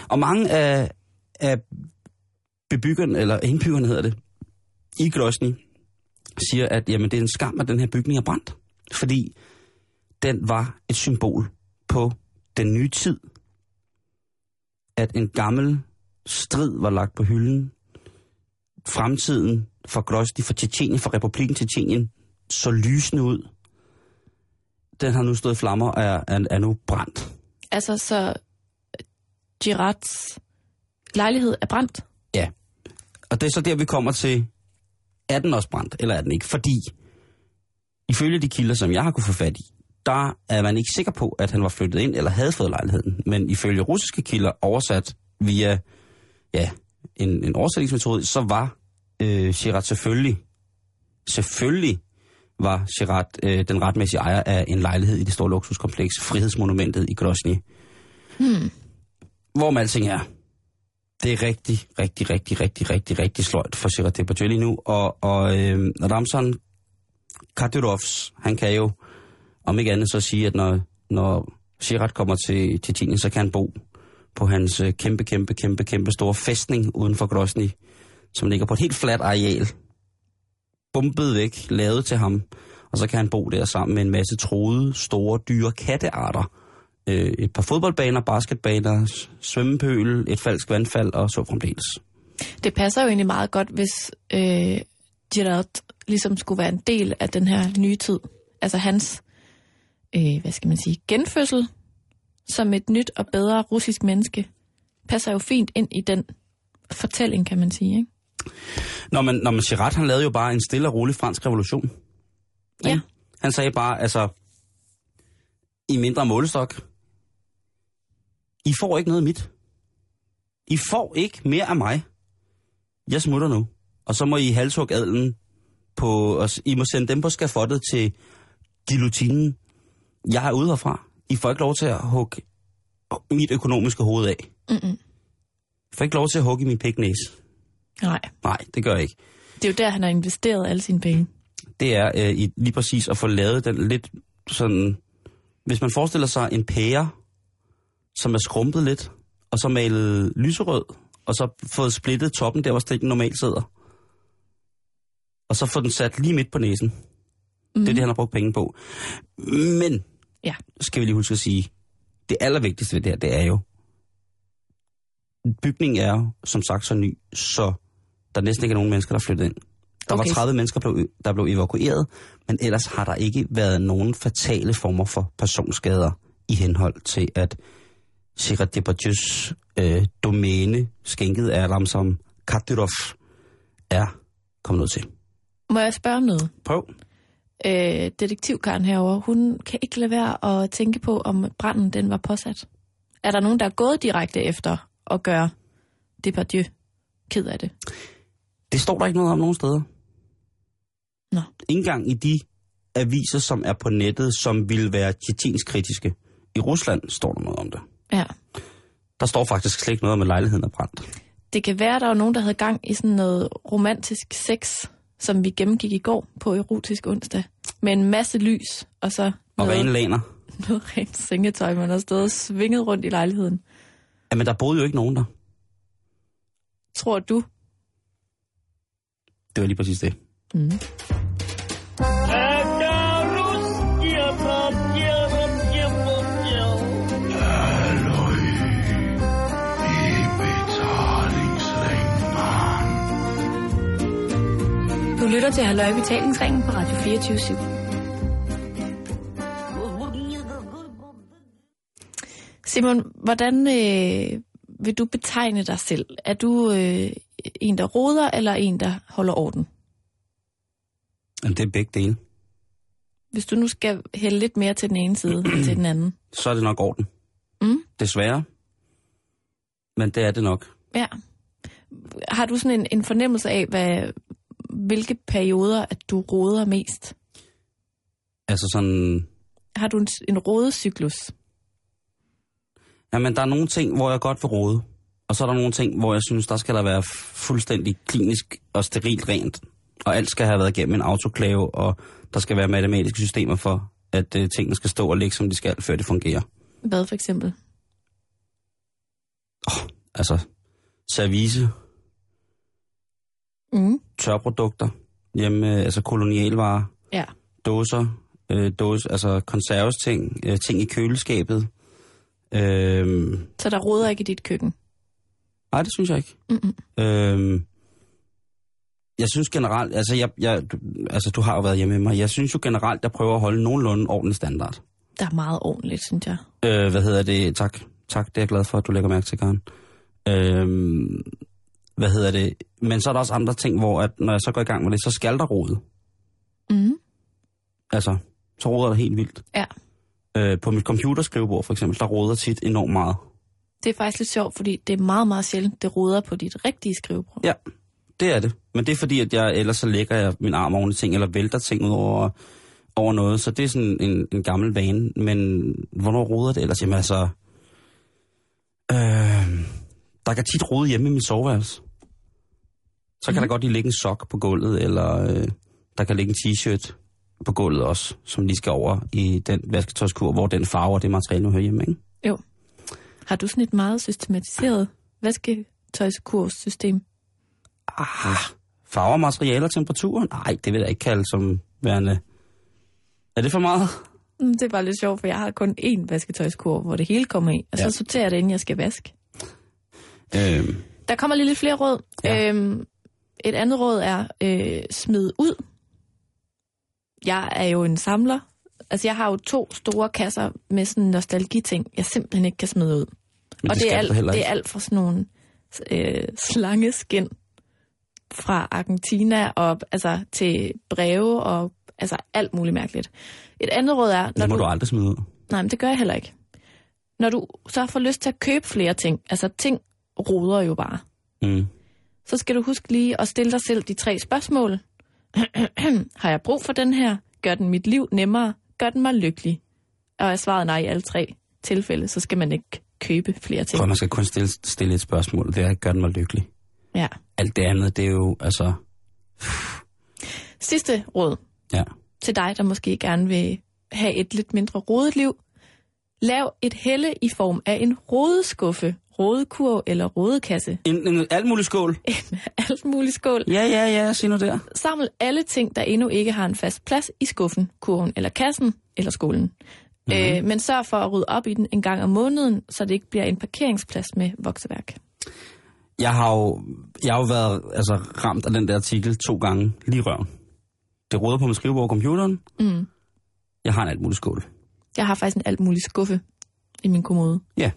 Og mange af, af bebyggerne, eller indbyggerne hedder det, i Grosny, siger, at jamen, det er en skam, at den her bygning er brændt. Fordi den var et symbol på den nye tid. At en gammel strid var lagt på hylden. Fremtiden for Grosny, for Tjetjenien, for Republiken Tjetjenien, så lysende ud. Den har nu stået i flammer og er, er, er nu brændt. Altså, så Girards lejlighed er brændt? Ja. Og det er så der, vi kommer til, er den også brændt, eller er den ikke? Fordi, ifølge de kilder, som jeg har kunne få fat i, der er man ikke sikker på, at han var flyttet ind eller havde fået lejligheden. Men ifølge russiske kilder, oversat via ja, en, en oversætningsmetode, så var øh, Shirat selvfølgelig, selvfølgelig var Shirat øh, den retmæssige ejer af en lejlighed i det store luksuskompleks, Frihedsmonumentet i Grosny. Hmm. Hvor man alting er. Det er rigtig, rigtig, rigtig, rigtig, rigtig, rigtig sløjt for Shirat Depardieu nu. Og, og øh, Ramzan Kadyrovs, han kan jo om ikke andet så sige, at når, når Shirat kommer til Tjetjenien, så kan han bo på hans øh, kæmpe, kæmpe, kæmpe, kæmpe store fæstning uden for Grosny, som ligger på et helt fladt areal. Bumpet væk, lavet til ham. Og så kan han bo der sammen med en masse troede, store, dyre kattearter. Øh, et par fodboldbaner, basketbaner, svømmepøl, et falsk vandfald og så fremdeles. Det passer jo egentlig meget godt, hvis øh, Gerard ligesom skulle være en del af den her nye tid. Altså hans, øh, hvad skal man sige, genfødsel som et nyt og bedre russisk menneske, passer jo fint ind i den fortælling, kan man sige. Ikke? Når man, når man Chirac, han lavede jo bare en stille og rolig fransk revolution. Ja. Han sagde bare, altså, i mindre målestok, I får ikke noget af mit. I får ikke mere af mig. Jeg smutter nu. Og så må I halshugge adlen på, og s- I må sende dem på skafottet til guillotinen. Jeg er ude herfra. I får ikke lov til at hugge mit økonomiske hoved af. Mm-mm. I får ikke lov til at hugge min piknæse. Nej, Nej, det gør jeg ikke. det er jo der, han har investeret alle sine penge. det er øh, i, lige præcis at få lavet den lidt sådan... Hvis man forestiller sig en pære, som er skrumpet lidt, og så malet lyserød, og så fået splittet toppen der, hvor strikken normalt sidder. Og så få den sat lige midt på næsen. Mm. Det er det, han har brugt penge på. Men, Ja. skal vi lige huske at sige, det allervigtigste ved det her, det er jo, bygningen er som sagt, så ny, så der næsten ikke er nogen mennesker, der er flyttet ind. Der okay. Var 30 mennesker, der blev, evakueret, men ellers har der ikke været nogen fatale former for personskader i henhold til, at Sirat Depardieu's øh, domæne, skænket af Ramsam Kadyrov, er kommet ud til. Må jeg spørge om noget? Prøv. Øh, detektivkaren herover, hun kan ikke lade være at tænke på, om branden den var påsat. Er der nogen, der er gået direkte efter at gøre Depardieu ked af det? Det står der ikke noget om nogen steder. Nå. Ikke engang i de aviser, som er på nettet, som vil være kritiske. I Rusland står der noget om det. Ja. Der står faktisk slet ikke noget om, at lejligheden er brændt. Det kan være, at der var nogen, der havde gang i sådan noget romantisk sex, som vi gennemgik i går på erotisk onsdag. Med en masse lys, og så Og noget, rene laner. noget rent sengetøj, man har stået og svinget rundt i lejligheden. Jamen, der boede jo ikke nogen der. Tror du? Det var lige præcis det. Mm. Du lytter til Halløj Betalingsringen på Radio 24 /7. Simon, hvordan øh, vil du betegne dig selv? Er du øh, en, der roder, eller en, der holder orden? Men det er begge dele. Hvis du nu skal hælde lidt mere til den ene side end til den anden. Så er det nok orden. Mm. Desværre. Men det er det nok. Ja. Har du sådan en, en fornemmelse af, hvad, hvilke perioder, at du roder mest? Altså sådan... Har du en, en rodecyklus? Jamen, der er nogle ting, hvor jeg godt vil rode. Og så er der nogle ting, hvor jeg synes, der skal der være fuldstændig klinisk og sterilt rent. Og alt skal have været igennem en autoklave, og der skal være matematiske systemer for, at øh, tingene skal stå og ligge, som de skal, før det fungerer. Hvad for eksempel? Altså, service, Mm. tørprodukter, hjemme, øh, altså kolonialvarer, Ja. dåser, øh, dåse, altså konservesting, øh, ting i køleskabet. Øh, Så der roder ikke i dit køkken? Nej, det synes jeg ikke. Mm-mm. Øh, jeg synes generelt, altså, jeg, jeg, du, altså du har jo været hjemme med mig, jeg synes jo generelt, jeg prøver at holde nogenlunde ordentlig standard. Der er meget ordentligt, synes jeg. Øh, hvad hedder det? Tak. Tak, det er jeg glad for, at du lægger mærke til, Karen. Øh, hvad hedder det? Men så er der også andre ting, hvor at, når jeg så går i gang med det, så skal der rode. Mm. Altså, så roder det helt vildt. Ja. Øh, på mit computerskrivebord for eksempel, der roder tit enormt meget. Det er faktisk lidt sjovt, fordi det er meget, meget sjældent, det roder på dit rigtige skrivebord. Ja, det er det. Men det er fordi, at jeg ellers så lægger jeg min arm oven i ting, eller vælter ting ud over, over noget. Så det er sådan en, en gammel vane. Men hvornår roder det ellers? Jamen altså... Øh, der kan tit rode hjemme i min soveværelse. Så kan mm. der godt lige ligge en sok på gulvet, eller øh, der kan ligge en t-shirt på gulvet også, som lige skal over i den vasketøjskur, hvor den farve og det materiale nu hører hjemme, ikke? Har du sådan et meget systematiseret vasketøjskurssystem? Ah, farver, materialer, temperatur? Nej, det vil jeg ikke kalde som værende... Er det for meget? Mm, Det er bare lidt sjovt, for jeg har kun én vasketøjskur, hvor det hele kommer i, og så Ja. sorterer jeg det, inden jeg skal vaske. Øh, Der kommer lige lidt flere råd. Ja. Øhm, et andet råd er øh, smid ud. Jeg er jo en samler. Altså, jeg har jo to store kasser med sådan nostalgiting, jeg simpelthen ikke kan smide ud. men og det, er skal du alt, det er alt fra sådan nogle øh, slangeskin fra Argentina og altså til breve og altså alt muligt mærkeligt. Et andet råd er, når Det må du, du aldrig smide ud. nej, men det gør jeg heller ikke. Når du så får lyst til at købe flere ting, altså ting roder jo bare, Mm. så skal du huske lige at stille dig selv de tre spørgsmål. har jeg brug for den her? Gør den mit liv nemmere? Gør den mig lykkelig? Og er svaret nej i alle tre tilfælde, så skal man ikke købe flere ting. Prøv, man skal kun stille, stille et spørgsmål. Det er, gør den mig lykkelig. Ja. Alt det andet, det er jo, altså... Sidste råd Ja. til dig, der måske gerne vil have et lidt mindre rodet liv. Lav et helle i form af en rodeskuffe, rodekurv eller rodekasse. En, en alt muligt skål. Alt muligt skål. Ja, ja, ja, sig nu der. Saml alle ting, der endnu ikke har en fast plads i skuffen, kurven eller kassen eller skålen. Mm-hmm. Øh, men sørg for at rydde op i den en gang om måneden, så det ikke bliver en parkeringsplads med vokseværk. Jeg har jo, jeg har jo været altså, ramt af den der artikel to gange lige røven. Det råder på mit skrivebord og computeren. Mm. Jeg har en alt muligt skål. Jeg har faktisk en alt muligt skuffe i min kommode. Ja,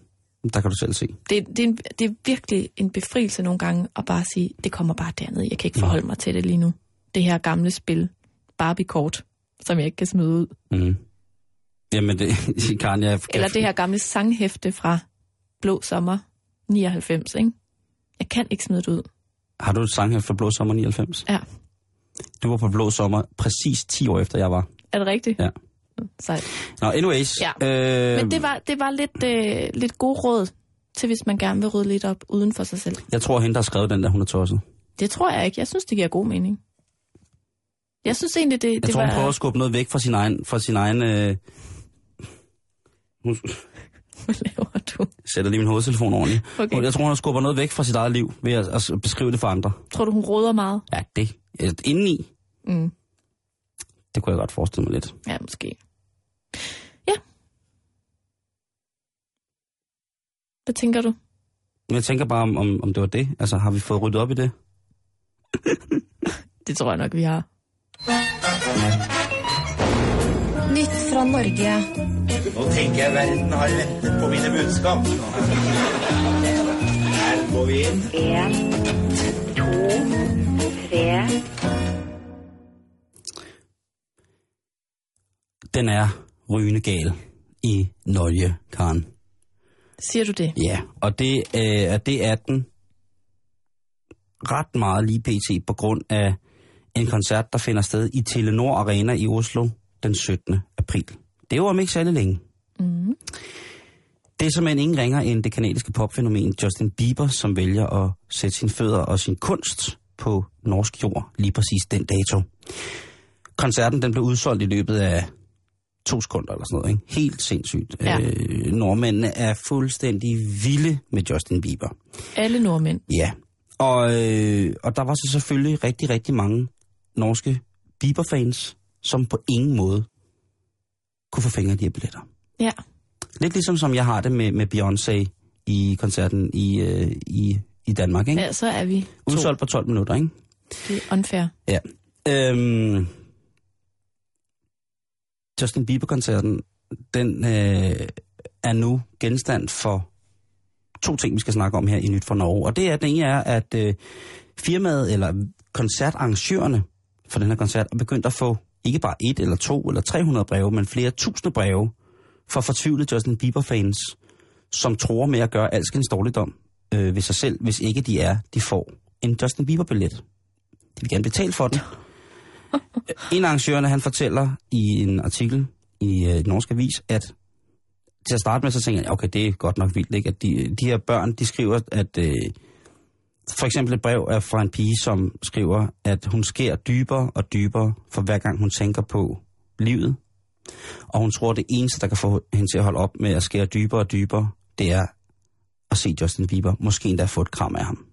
der kan du selv se. Det, det, er en, det er virkelig en befrielse nogle gange at bare sige, det kommer bare derned. Jeg kan ikke forholde mig til det lige nu. Det her gamle spil, Barbie-kort, som jeg ikke kan smide ud. Mm. Jamen, det, Karen, jeg... Eller det her gamle sanghæfte fra Blå Sommer 99, ikke? Jeg kan ikke smide det ud. Har du et sang her for Blå Sommer 99? Ja. Du var på Blå Sommer præcis 10 år efter jeg var. Er det rigtigt? Ja. Sejt. Nå, anyways. Ja. Øh, Men det var, det var lidt, øh, lidt god råd til, hvis man gerne vil rydde lidt op uden for sig selv. Jeg tror, hende, der har skrevet den der, hun er tosset. Det tror jeg ikke. Jeg synes, det giver god mening. Jeg synes egentlig, det, Jeg det tror, var... hun prøver at skubbe noget væk fra sin egen... Fra sin egen øh... Hun Hvad laver du? sætter lige min hovedtelefon ordentligt. Okay. Jeg tror, hun skubber noget væk fra sit eget liv ved at, at beskrive det for andre. Tror du, hun råder meget? Ja, det. Indeni, Mm. det kunne jeg godt forestille mig lidt. Ja, måske. Ja. Hvad tænker du? Jeg tænker bare, om, om, om det var det. Altså, har vi fået ryddet op i det? Det tror jeg nok, vi har. Nytt fra Norge. Nå tenker jeg verden har ventet på mine budskap. Her går vi inn. En, to, tre. Den er rygende gal i Norge, Karen. Siger du det? Ja, og det, øh, det er den ret meget lige pt. på grund af en koncert, der finder sted i Telenor Arena i Oslo den 17. april. Det er jo om ikke særlig længe. Mm. Det er simpelthen ingen ringer end det kanadiske popfænomen Justin Bieber, som vælger at sætte sine fødder og sin kunst på norsk jord lige præcis den dato. Koncerten den blev udsolgt i løbet af to sekunder eller sådan noget. Ikke? Helt sindssygt. Ja. Øh, nordmændene er fuldstændig vilde med Justin Bieber. Alle nordmænd. Ja, og, øh, og der var så selvfølgelig rigtig, rigtig mange norske Bieber-fans, som på ingen måde kunne få fingre i de her billetter. Ja. Lidt ligesom som jeg har det med, med Beyoncé i koncerten i, øh, i, i Danmark, ikke? ja, så er vi to. Udsolgt på 12 minutter, ikke? Det er unfair. Ja. Øhm, Justin Bieber-koncerten, den øh, er nu genstand for to ting, vi skal snakke om her i Nyt for Norge. Og det er, den ene er, at øh, firmaet eller koncertarrangørerne for den her koncert er begyndt at få ikke bare et eller to eller 300 breve, men flere tusinde breve fra fortvivlede Justin Bieber-fans, som tror med at gøre alskens dårligdom øh, ved sig selv, hvis ikke de er, de får en Justin Bieber-billet. De vil gerne betale for den. en af arrangørerne, han fortæller i en artikel i øh, Norsk Avis, at til at starte med, så tænker jeg, okay, det er godt nok vildt, ikke? At de, de her børn, de skriver, at øh, for eksempel et brev er fra en pige, som skriver, at hun sker dybere og dybere for hver gang hun tænker på livet. Og hun tror, at det eneste, der kan få hende til at holde op med at skære dybere og dybere, det er at se Justin Bieber, måske endda få et kram af ham.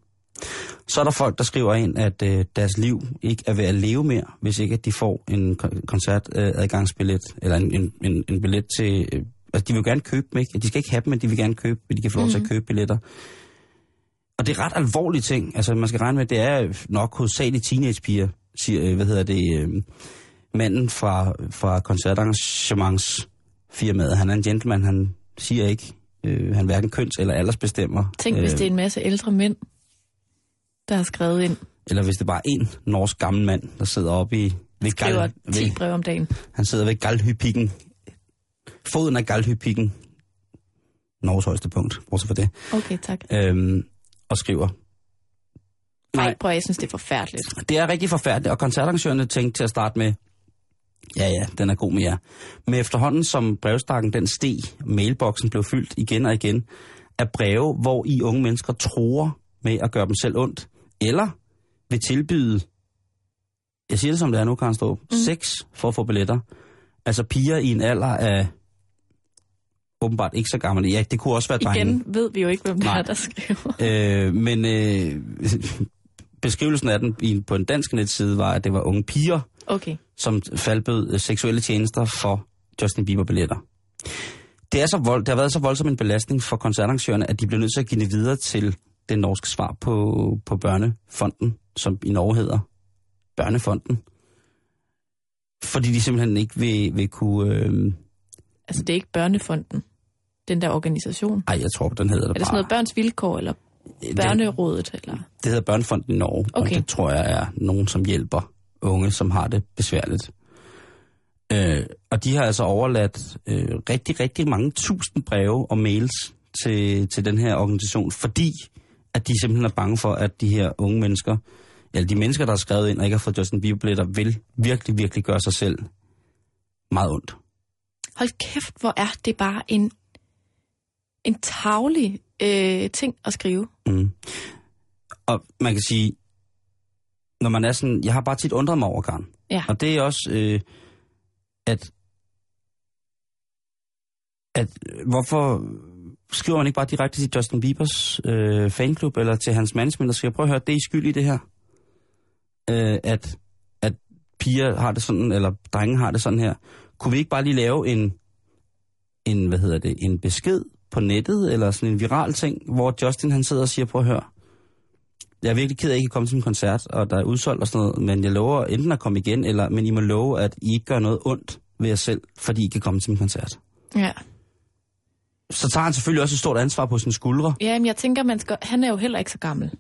Så er der folk, der skriver ind, at øh, deres liv ikke er ved at leve mere, hvis ikke at de får en kon- koncertadgangsbillet, eller en, en, en, en billet til... Øh, altså, de vil gerne købe dem, ikke? De skal ikke have dem, men de vil gerne købe, men de kan få lov Mhm. til at købe billetter. Og det er ret alvorlige ting. Altså, man skal regne med, at det er nok hovedsageligt teenagepiger, siger, øh, hvad hedder det, øh, manden fra, fra koncertarrangementsfirmaet. Han er en gentleman, han siger ikke, øh, han hverken køns- eller aldersbestemmer. Tænk, hvis det er en masse ældre mænd, der har skrevet ind, Eller hvis det bare er en norsk gammel mand, der sidder oppe i... Ved skriver gal, 10 ved, brev om dagen. han sidder ved Galhypikken. Foden af Galhypikken. Norges højeste punkt, bortset for det. Okay, tak. Øhm, og skriver. Nej, prøv at, jeg synes, det er forfærdeligt. Det er rigtig forfærdeligt, og koncertarrangørerne tænkte til at starte med, ja ja, den er god med jer. Men efterhånden som brevstakken den steg, mailboksen blev fyldt igen og igen, af breve, hvor i unge mennesker tror med at gøre dem selv ondt, eller vil tilbyde, jeg siger det som det er nu, Karen Strup, mm. sex for at få billetter. Altså piger i en alder af åbenbart ikke så gammel. Ja, det kunne også være drenge. Igen ved vi jo ikke, hvem det Nej. er, der skriver. Øh, men øh, beskrivelsen af den på en dansk netside var, at det var unge piger, Okay. som faldbød øh, seksuelle tjenester for Justin Bieber-billetter. Det, er så vold, det har været så voldsom en belastning for koncertarrangørerne, at de blev nødt til at give det videre til det norske svar på, på Børnefonden, som i Norge hedder Børnefonden. Fordi de simpelthen ikke vil, vil kunne... Øh, Altså, det er ikke Børnefonden, den der organisation. ej, jeg tror, den hedder det Er det sådan noget børns vilkår, eller Det- børnerådet, eller? Det hedder Børnefonden i Norge, og Okay. det tror jeg er nogen, som hjælper unge, som har det besværligt. Øh, og de har altså overladt øh, rigtig, rigtig mange tusind breve og mails til, til den her organisation, fordi at de simpelthen er bange for, at de her unge mennesker, eller de mennesker, der har skrevet ind og ikke har fået Justin Bieber-billetter, vil virkelig, virkelig gøre sig selv meget ondt. Hold kæft, hvor er det bare en, en tavlig øh, ting at skrive. Mm. Og man kan sige, når man er sådan, jeg har bare tit undret mig over, Karen. Ja. Og det er også, øh, at, at hvorfor skriver man ikke bare direkte til Justin Biebers øh, fanklub, eller til hans management, og siger, prøv at høre, det er I skyld i det her. Øh, at, at piger har det sådan, eller drenge har det sådan her. Kunne vi ikke bare lige lave en, en hvad hedder det, en besked på nettet, eller sådan en viral ting, hvor Justin han sidder og siger, prøv at høre, jeg er virkelig ked af, at I ikke komme til en koncert, og der er udsolgt og sådan noget, men jeg lover enten at komme igen, eller, men I må love, at I ikke gør noget ondt ved jer selv, fordi I kan komme til min koncert. Ja. Så tager han selvfølgelig også et stort ansvar på sine skuldre. Ja, men jeg tænker, man skal, han er jo heller ikke så gammel.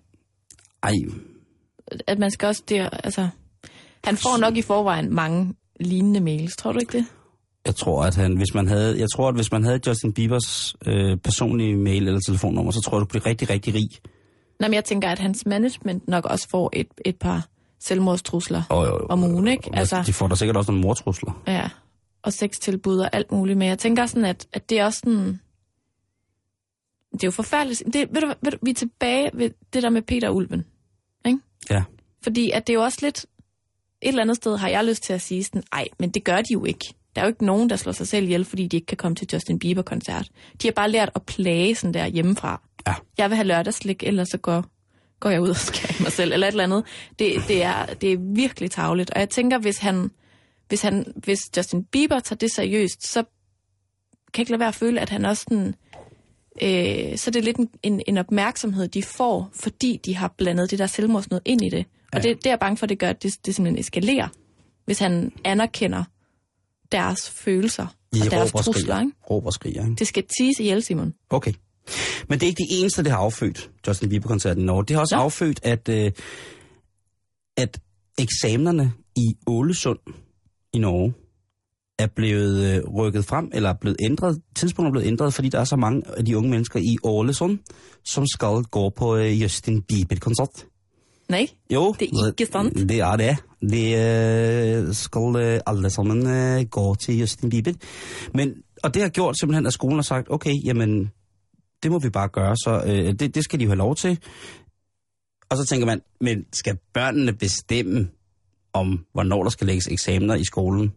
Ej, At man skal også der, altså... Han får nok i forvejen mange lignende mails, tror du ikke det? jeg tror, at han, hvis man havde, jeg tror, at hvis man havde Justin Biebers øh, personlige mail eller telefonnummer, så tror jeg, du bliver rigtig, rigtig rig. Nej, men jeg tænker, at hans management nok også får et, et par selvmordstrusler Oh, jo, jo. om ugen, ikke? Altså, de får da sikkert også nogle mortrusler. Ja, og sextilbud og alt muligt. Men jeg tænker sådan, at, at det er også sådan... Det er jo forfærdeligt. Det, ved du, ved du, vi er tilbage ved det der med Peter Ulven. Ikke? Ja. Fordi at det er jo også lidt... Et eller andet sted har jeg lyst til at sige sådan, ej, men det gør de jo ikke. Der er jo ikke nogen, der slår sig selv ihjel, fordi de ikke kan komme til Justin Bieber-koncert. De har bare lært at plage sådan der hjemmefra. Ja. Jeg vil have lørdagslik, ellers så går, går jeg ud og skærer mig selv, eller et eller andet. Det, det, er, det er virkelig tavligt. Og jeg tænker, hvis han, hvis han, hvis Justin Bieber tager det seriøst, så kan jeg ikke lade være at føle, at han også sådan, øh, så er det lidt en, en, en opmærksomhed, de får, fordi de har blandet det der selvmordsnød ind i det. Og Ja. det, det er jeg bange for, at det gør, at det, det simpelthen eskalerer, hvis han anerkender deres følelser I og deres råber og trusler. Ikke? Råber og skriger, ikke? Det skal ties ihjel, Simon. Okay. Men det er ikke det eneste, det har affødt, Justin Bieber-koncerten i Norge. Det har også Nå. affødt, at, øh, at eksamenerne i Ålesund i Norge er blevet øh, rykket frem, eller er blevet ændret. Tidspunktet er blevet ændret, fordi der er så mange af de unge mennesker i Ålesund, som skal gå på øh, Justin Bieber-koncert. Nej, Jo, Det er ikke sant. Det er det. De øh, skal øh, alle sammen øh, gå til Justin Bieber. Men, og det har gjort simpelthen, at skolen har sagt, okay, jamen, det må vi bare gøre, så øh, det, det skal de jo have lov til. Og så tænker man, men skal børnene bestemme om, hvornår der skal lægges eksamener i skolen?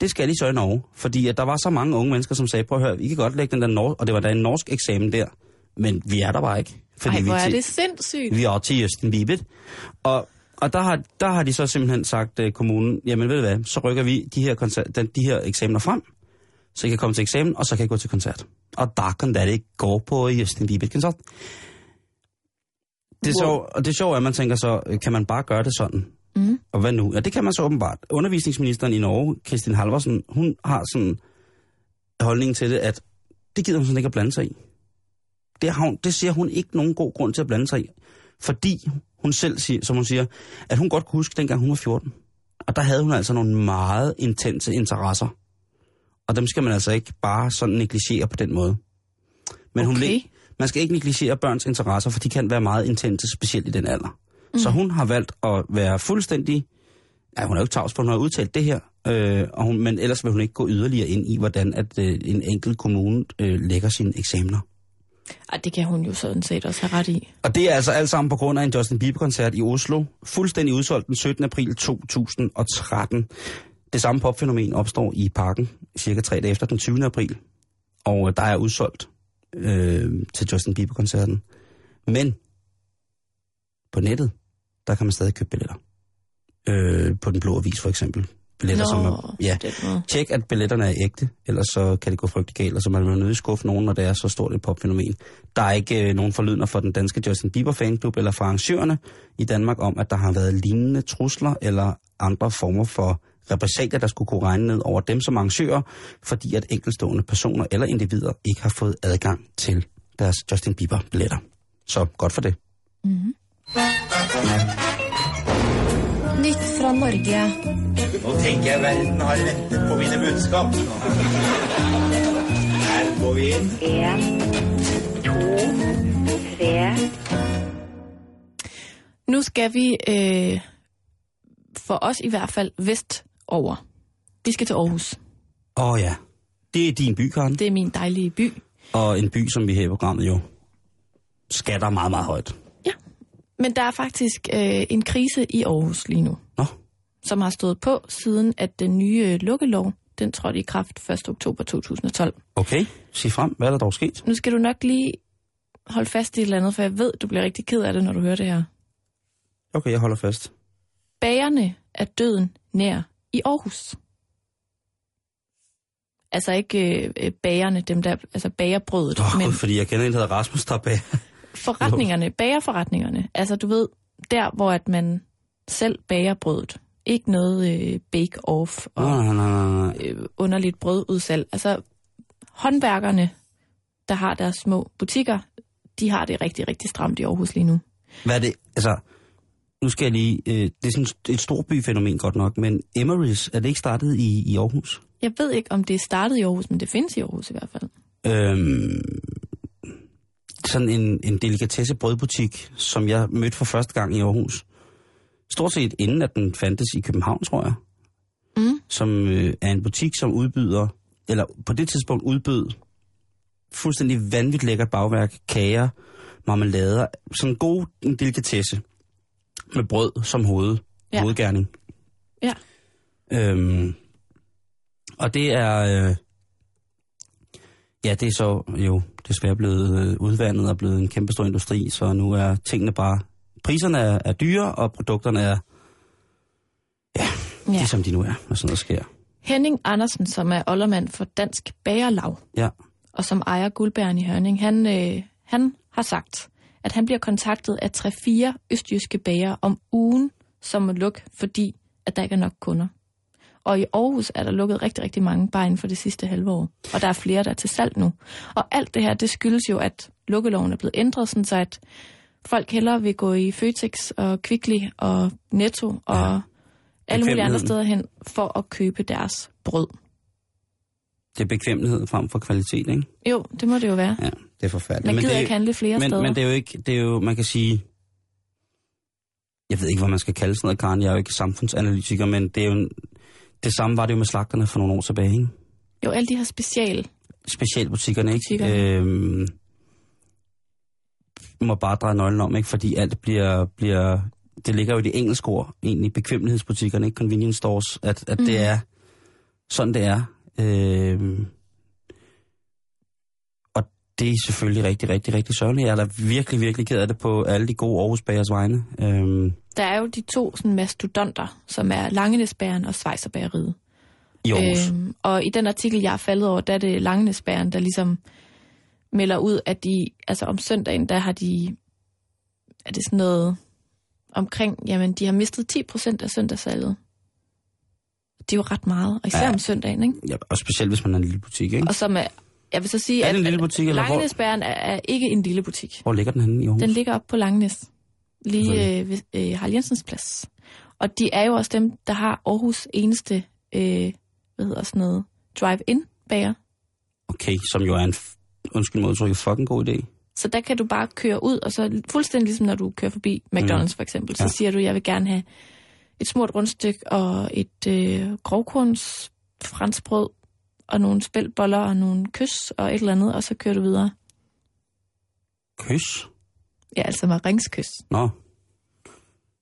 Det skal de så i Norge, fordi at der var så mange unge mennesker, som sagde, prøv at høre, I kan godt lægge den der norsk, og det var da en norsk eksamen der, men vi er der bare ikke. Ej, vi hvor er til- det sindssygt. vi er til Justin Bieber. Og, og der, har, der har de så simpelthen sagt, uh, kommunen, jamen ved du hvad, så rykker vi de her, koncert, den, de her eksamener frem, så I kan komme til eksamen, og så kan I gå til koncert. Og der kan det ikke gå på Justin Bieber-koncert. Det er, så, og det er sjovt, at man tænker så, øh, kan man bare gøre det sådan? Mm. Og hvad nu? Ja, det kan man så åbenbart. Undervisningsministeren i Norge, Kristin Halvorsen, hun har sådan holdning til det, at det gider hun sådan ikke at blande sig i. Det, har hun, det siger hun ikke nogen god grund til at blande sig i. Fordi hun selv siger, som hun siger, at hun godt kunne huske, dengang hun var 14. Og der havde hun altså nogle meget intense interesser. Og dem skal man altså ikke bare sådan negligere på den måde. Men hun, Okay. le- man skal ikke negligere børns interesser, for de kan være meget intense, specielt i den alder. Mm. Så hun har valgt at være fuldstændig... Ja, hun er jo ikke tavs på, hun har udtalt det her, øh, og hun, men ellers vil hun ikke gå yderligere ind i, hvordan at, øh, en enkelt kommune øh, lægger sine eksamener. Ej, det kan hun jo sådan set også have ret i. Og det er altså alt sammen på grund af en Justin Bieber-koncert i Oslo. Fuldstændig udsolgt den 17. april 2013. Det samme popfænomen opstår i parken cirka tre dage efter den 20. april. Og der er udsolgt øh, til Justin Bieber-koncerten. Men på nettet, der kan man stadig købe billetter. Øh, på den blå avis for eksempel. Billetter, som er, ja. Tjek, at billetterne er ægte, ellers så kan det gå frygtelig galt, og så man vil nødt skuffe nogen, når det er så stort et popfænomen. Der er ikke øh, nogen forlydender fra den danske Justin Bieber fanklub eller fra arrangørerne i Danmark om, at der har været lignende trusler eller andre former for repressalier, der skulle kunne regne ned over dem som arrangører, fordi at enkeltstående personer eller individer ikke har fået adgang til deres Justin Bieber-billetter. Så godt for det. Nytt fra Norge. Nå tenker jeg verden har ventet på mine budskap. Her går vi inn. En, to, tre. Nu skal vi, øh, for os i hvert fald, vestover. Vi skal til Aarhus. Åh oh, ja, det er din by, Karen. Det er min dejlige by. Og en by, som vi her i programmet jo skatter meget, meget højt. Men der er faktisk øh, en krise i Aarhus lige nu, Nå, som har stået på siden, at den nye øh, lukkelov, den trådte i kraft 1. oktober 2012. okay. Sig frem, hvad er der dog sket? Nu skal du nok lige holde fast i et eller andet, for jeg ved, du bliver rigtig ked af det, når du hører det her. Okay, jeg holder fast. Bagerne er døden nær i Aarhus. Altså ikke øh, øh, bagerne, dem der, altså bagerbrødet, Åh, men fordi jeg kender en, der hedder Rasmus, der er bag. Forretningerne, bagerforretningerne. Altså du ved, der hvor at man selv bager brødet. Ikke noget øh, bake-off og Nej, nej, nej, nej. øh, underligt brødudsalg. Altså håndværkerne, der har deres små butikker, de har det rigtig, rigtig stramt i Aarhus lige nu. Hvad er det? Altså, nu skal jeg lige... Øh, det er sådan et storbyfænomen godt nok, men Emery's, er det ikke startet i, i Aarhus? Jeg ved ikke, om det er startet i Aarhus, men det findes i Aarhus i hvert fald. Øhm, sådan en, en delikatesse brødbutik, som jeg mødte for første gang i Aarhus. Stort set inden, at den fandtes i København, tror jeg. Mm. Som øh, er en butik, som udbyder, eller på det tidspunkt udbød fuldstændig vanvittigt lækkert bagværk, kager, marmelader, sådan en god en delikatesse. med brød som hoved, Ja. ja. hovedgærning. Ja. Øhm, og det er... Øh, ja, det er så jo desværre blevet øh, udvandet og blevet en kæmpe stor industri, så nu er tingene bare... Priserne er, er dyre, og produkterne er... Ja, ja. Ja. de som de nu er, når sådan noget sker. Henning Andersen, som er oldermand for Dansk Bagerlag, Ja, og som ejer guldbæren i Hørning, han, øh, han har sagt, at han bliver kontaktet af 3-4 østjyske bager om ugen, som må lukke, fordi at der ikke er nok kunder. Og i Aarhus er der lukket rigtig, rigtig mange bare inden for det sidste halve år. Og der er flere, der er til salg nu. Og alt det her, det skyldes jo, at lukkeloven er blevet ændret, sådan så at folk hellere vil gå i Føtex og Kvickly og Netto og ja. alle mulige andre steder hen for at købe deres brød. det er bekvemmelighed frem for kvalitet, ikke? Jo, det må det jo være. Ja, det er forfærdeligt. Man Men gider det, ikke handle flere men, steder. men det er jo ikke, det er jo, man kan sige, jeg ved ikke, hvad man skal kalde sådan noget, Karen, jeg er jo ikke samfundsanalytiker, men det er jo, en- det samme var det jo med slagterne for nogle år tilbage, ikke? Jo, alle de her special. Specialbutikkerne, ikke? Butikkerne. Øhm, må bare dreje nøglen om, ikke? Fordi alt bliver, bliver det ligger jo i de engelske ord, egentlig bekvemmelighedsbutikkerne, ikke convenience stores, at, at mm. det er sådan, det er. Øhm, det er selvfølgelig rigtig, rigtig, rigtig sørgeligt. Jeg er da virkelig, virkelig ked af det på alle de gode Aarhus Bagers vegne. Øhm, Der er jo de to sådan, mastodonter, som er Langenesbæren og Schweizerbergeriet. I Aarhus. Øhm, og i den artikel, jeg er faldet over, der er det Langenesbæren, der ligesom melder ud, at de, altså om søndagen, der har de, er det sådan noget omkring, jamen de har mistet 10 procent af søndagssalget. Det er jo ret meget, og især ja. om søndagen, ikke? Ja, og specielt, hvis man er en lille butik, ikke? Og som er, jeg vil så sige, Er det at en lille butik, eller Langenesbæren er, er ikke en lille butik. Hvor ligger den henne i Aarhus? Den ligger op på Langenes, lige øh, ved øh, Harald Jensens plads. Og de er jo også dem, der har Aarhus eneste, øh, hvad hedder sådan noget, drive-in bager. Okay, som jo er en, undskyld mig udtrykket, fucking god idé. Så der kan du bare køre ud, og så fuldstændig ligesom når du kører forbi McDonald's for eksempel, så Ja. siger du, jeg vil gerne have et smurt rundstykke og et øh, grovkorns franskbrød og nogle spældboller og nogle kys og et eller andet, og så kører du videre. Kys? Ja, altså maringskys. Nå.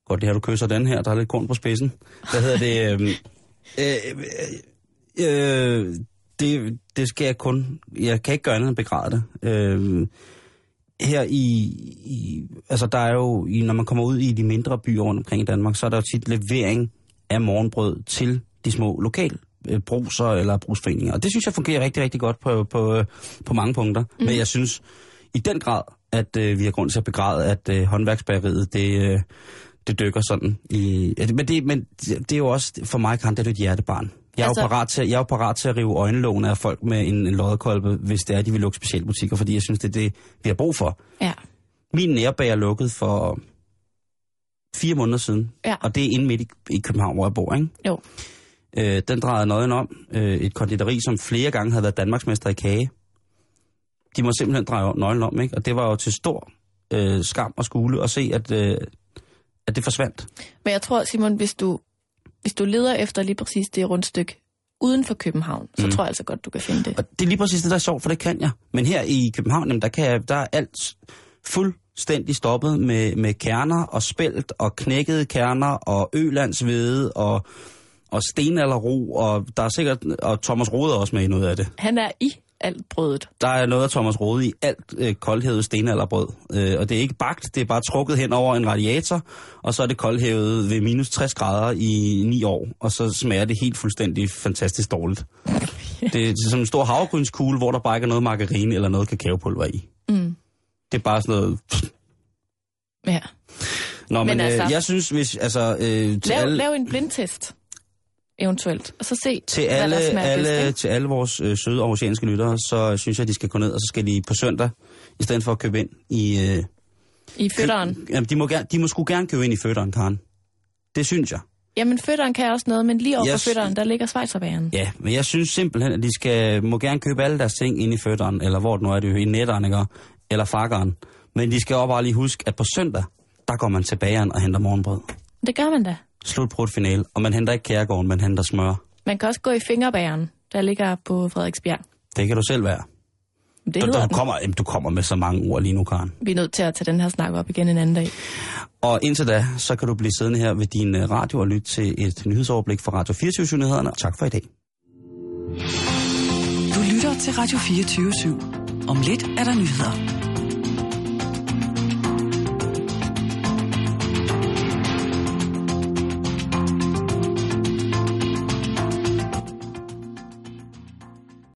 Godt, det her, du kysser den her. Der er lidt korn på spidsen. Hvad hedder det? øhm, øh, øh, øh, det, det skal jeg kun... Jeg kan ikke gøre andet end begræde det. Øh, her i, i... Altså, der er jo... I, når man kommer ud i de mindre byer rundt omkring i Danmark, så er der jo tit levering af morgenbrød til de små lokal øh, bruser eller brugsforeninger. Og det synes jeg fungerer rigtig, rigtig godt på, på, øh, på mange punkter. Mm. Men jeg synes i den grad, at øh, vi har grund til at begræde, at øh, håndværksbageriet, det, øh, det dykker sådan i... det- Men det, men det er jo også, for mig, kan det er et hjertebarn. Jeg er, altså, jo parat til, jeg er jo parat til at rive øjenlågen af folk med en, en loddekolbe, hvis det er, de vil lukke specialbutikker, fordi jeg synes, det er det, vi har brug for. Ja. Min nærbager lukkede for fire måneder siden, Ja. og det er inde midt i, i København, hvor jeg bor, ikke? Jo. Øh, den drejede nøjen om. Øh, et konditori, som flere gange havde været Danmarksmester i kage. De må simpelthen dreje nøglen om, ikke? Og det var jo til stor øh, skam og skule at se, at, øh, at det forsvandt. Men jeg tror, Simon, hvis du, hvis du leder efter lige præcis det rundstykke uden for København, så Mm. tror jeg altså godt, du kan finde det. Og det er lige præcis det, der er sjovt, for det kan jeg. Men her i København, jamen, der, kan jeg, der er alt fuldstændig stoppet med, med kerner og spelt og knækkede kerner og ølandshvede og, og stenalderro, og der er sikkert, og Thomas Rode er også med i noget af det. Han er i alt brødet. Der er noget af Thomas Rode i alt øh, koldhævet stenalderbrød. Øh, og det er ikke bagt, det er bare trukket hen over en radiator, og så er det koldhævet ved minus 60 grader i 9 år, og så smager det helt fuldstændig fantastisk dårligt. Det er som en stor havregrynskugle, hvor der bare ikke er noget margarine eller noget kakaopulver i. Mm. Det er bare sådan noget... Ja. Nå, men, Men men altså- øh, jeg synes, hvis... Altså, øh, Lav, alle, lav en blindtest, eventuelt, og så se, til hvad alle, der smager alle, bedst. ikke? til alle vores øh, søde oceanske lyttere, så synes jeg, de skal gå ned, og så skal de på søndag, i stedet for at købe ind i... Øh, I fødderen. Jamen, de må, gerne, de må sgu gerne købe ind i fødderen, Karen. Det synes jeg. Jamen, fødderen kan også noget, men lige over Yes. for fødderen, der ligger Schweizerbæren. Ja, men jeg synes simpelthen, at de skal, må gerne købe alle deres ting ind i fødderen, eller hvor det nu er, det er i netteren, ikke? eller fakkeren. Men de skal også bare lige huske, at på søndag, der går man til bageren og henter morgenbrød. Det gør man da. Slut på et finale, og man henter ikke kærgården, man henter smør. Man kan også gå i fingerbæren, der ligger på Frederiksbjerg. Det kan du selv være. Det Du, du, kommer, jamen, du kommer med så mange ord lige nu, Karen. Vi er nødt til at tage den her snak op igen en anden dag. Og indtil da, så kan du blive siddende her ved din øh, radio og lytte til et nyhedsoverblik fra Radio 24 nyhederne Tak for i dag. Du lytter til Radio 24 /7. Om lidt er der nyheder.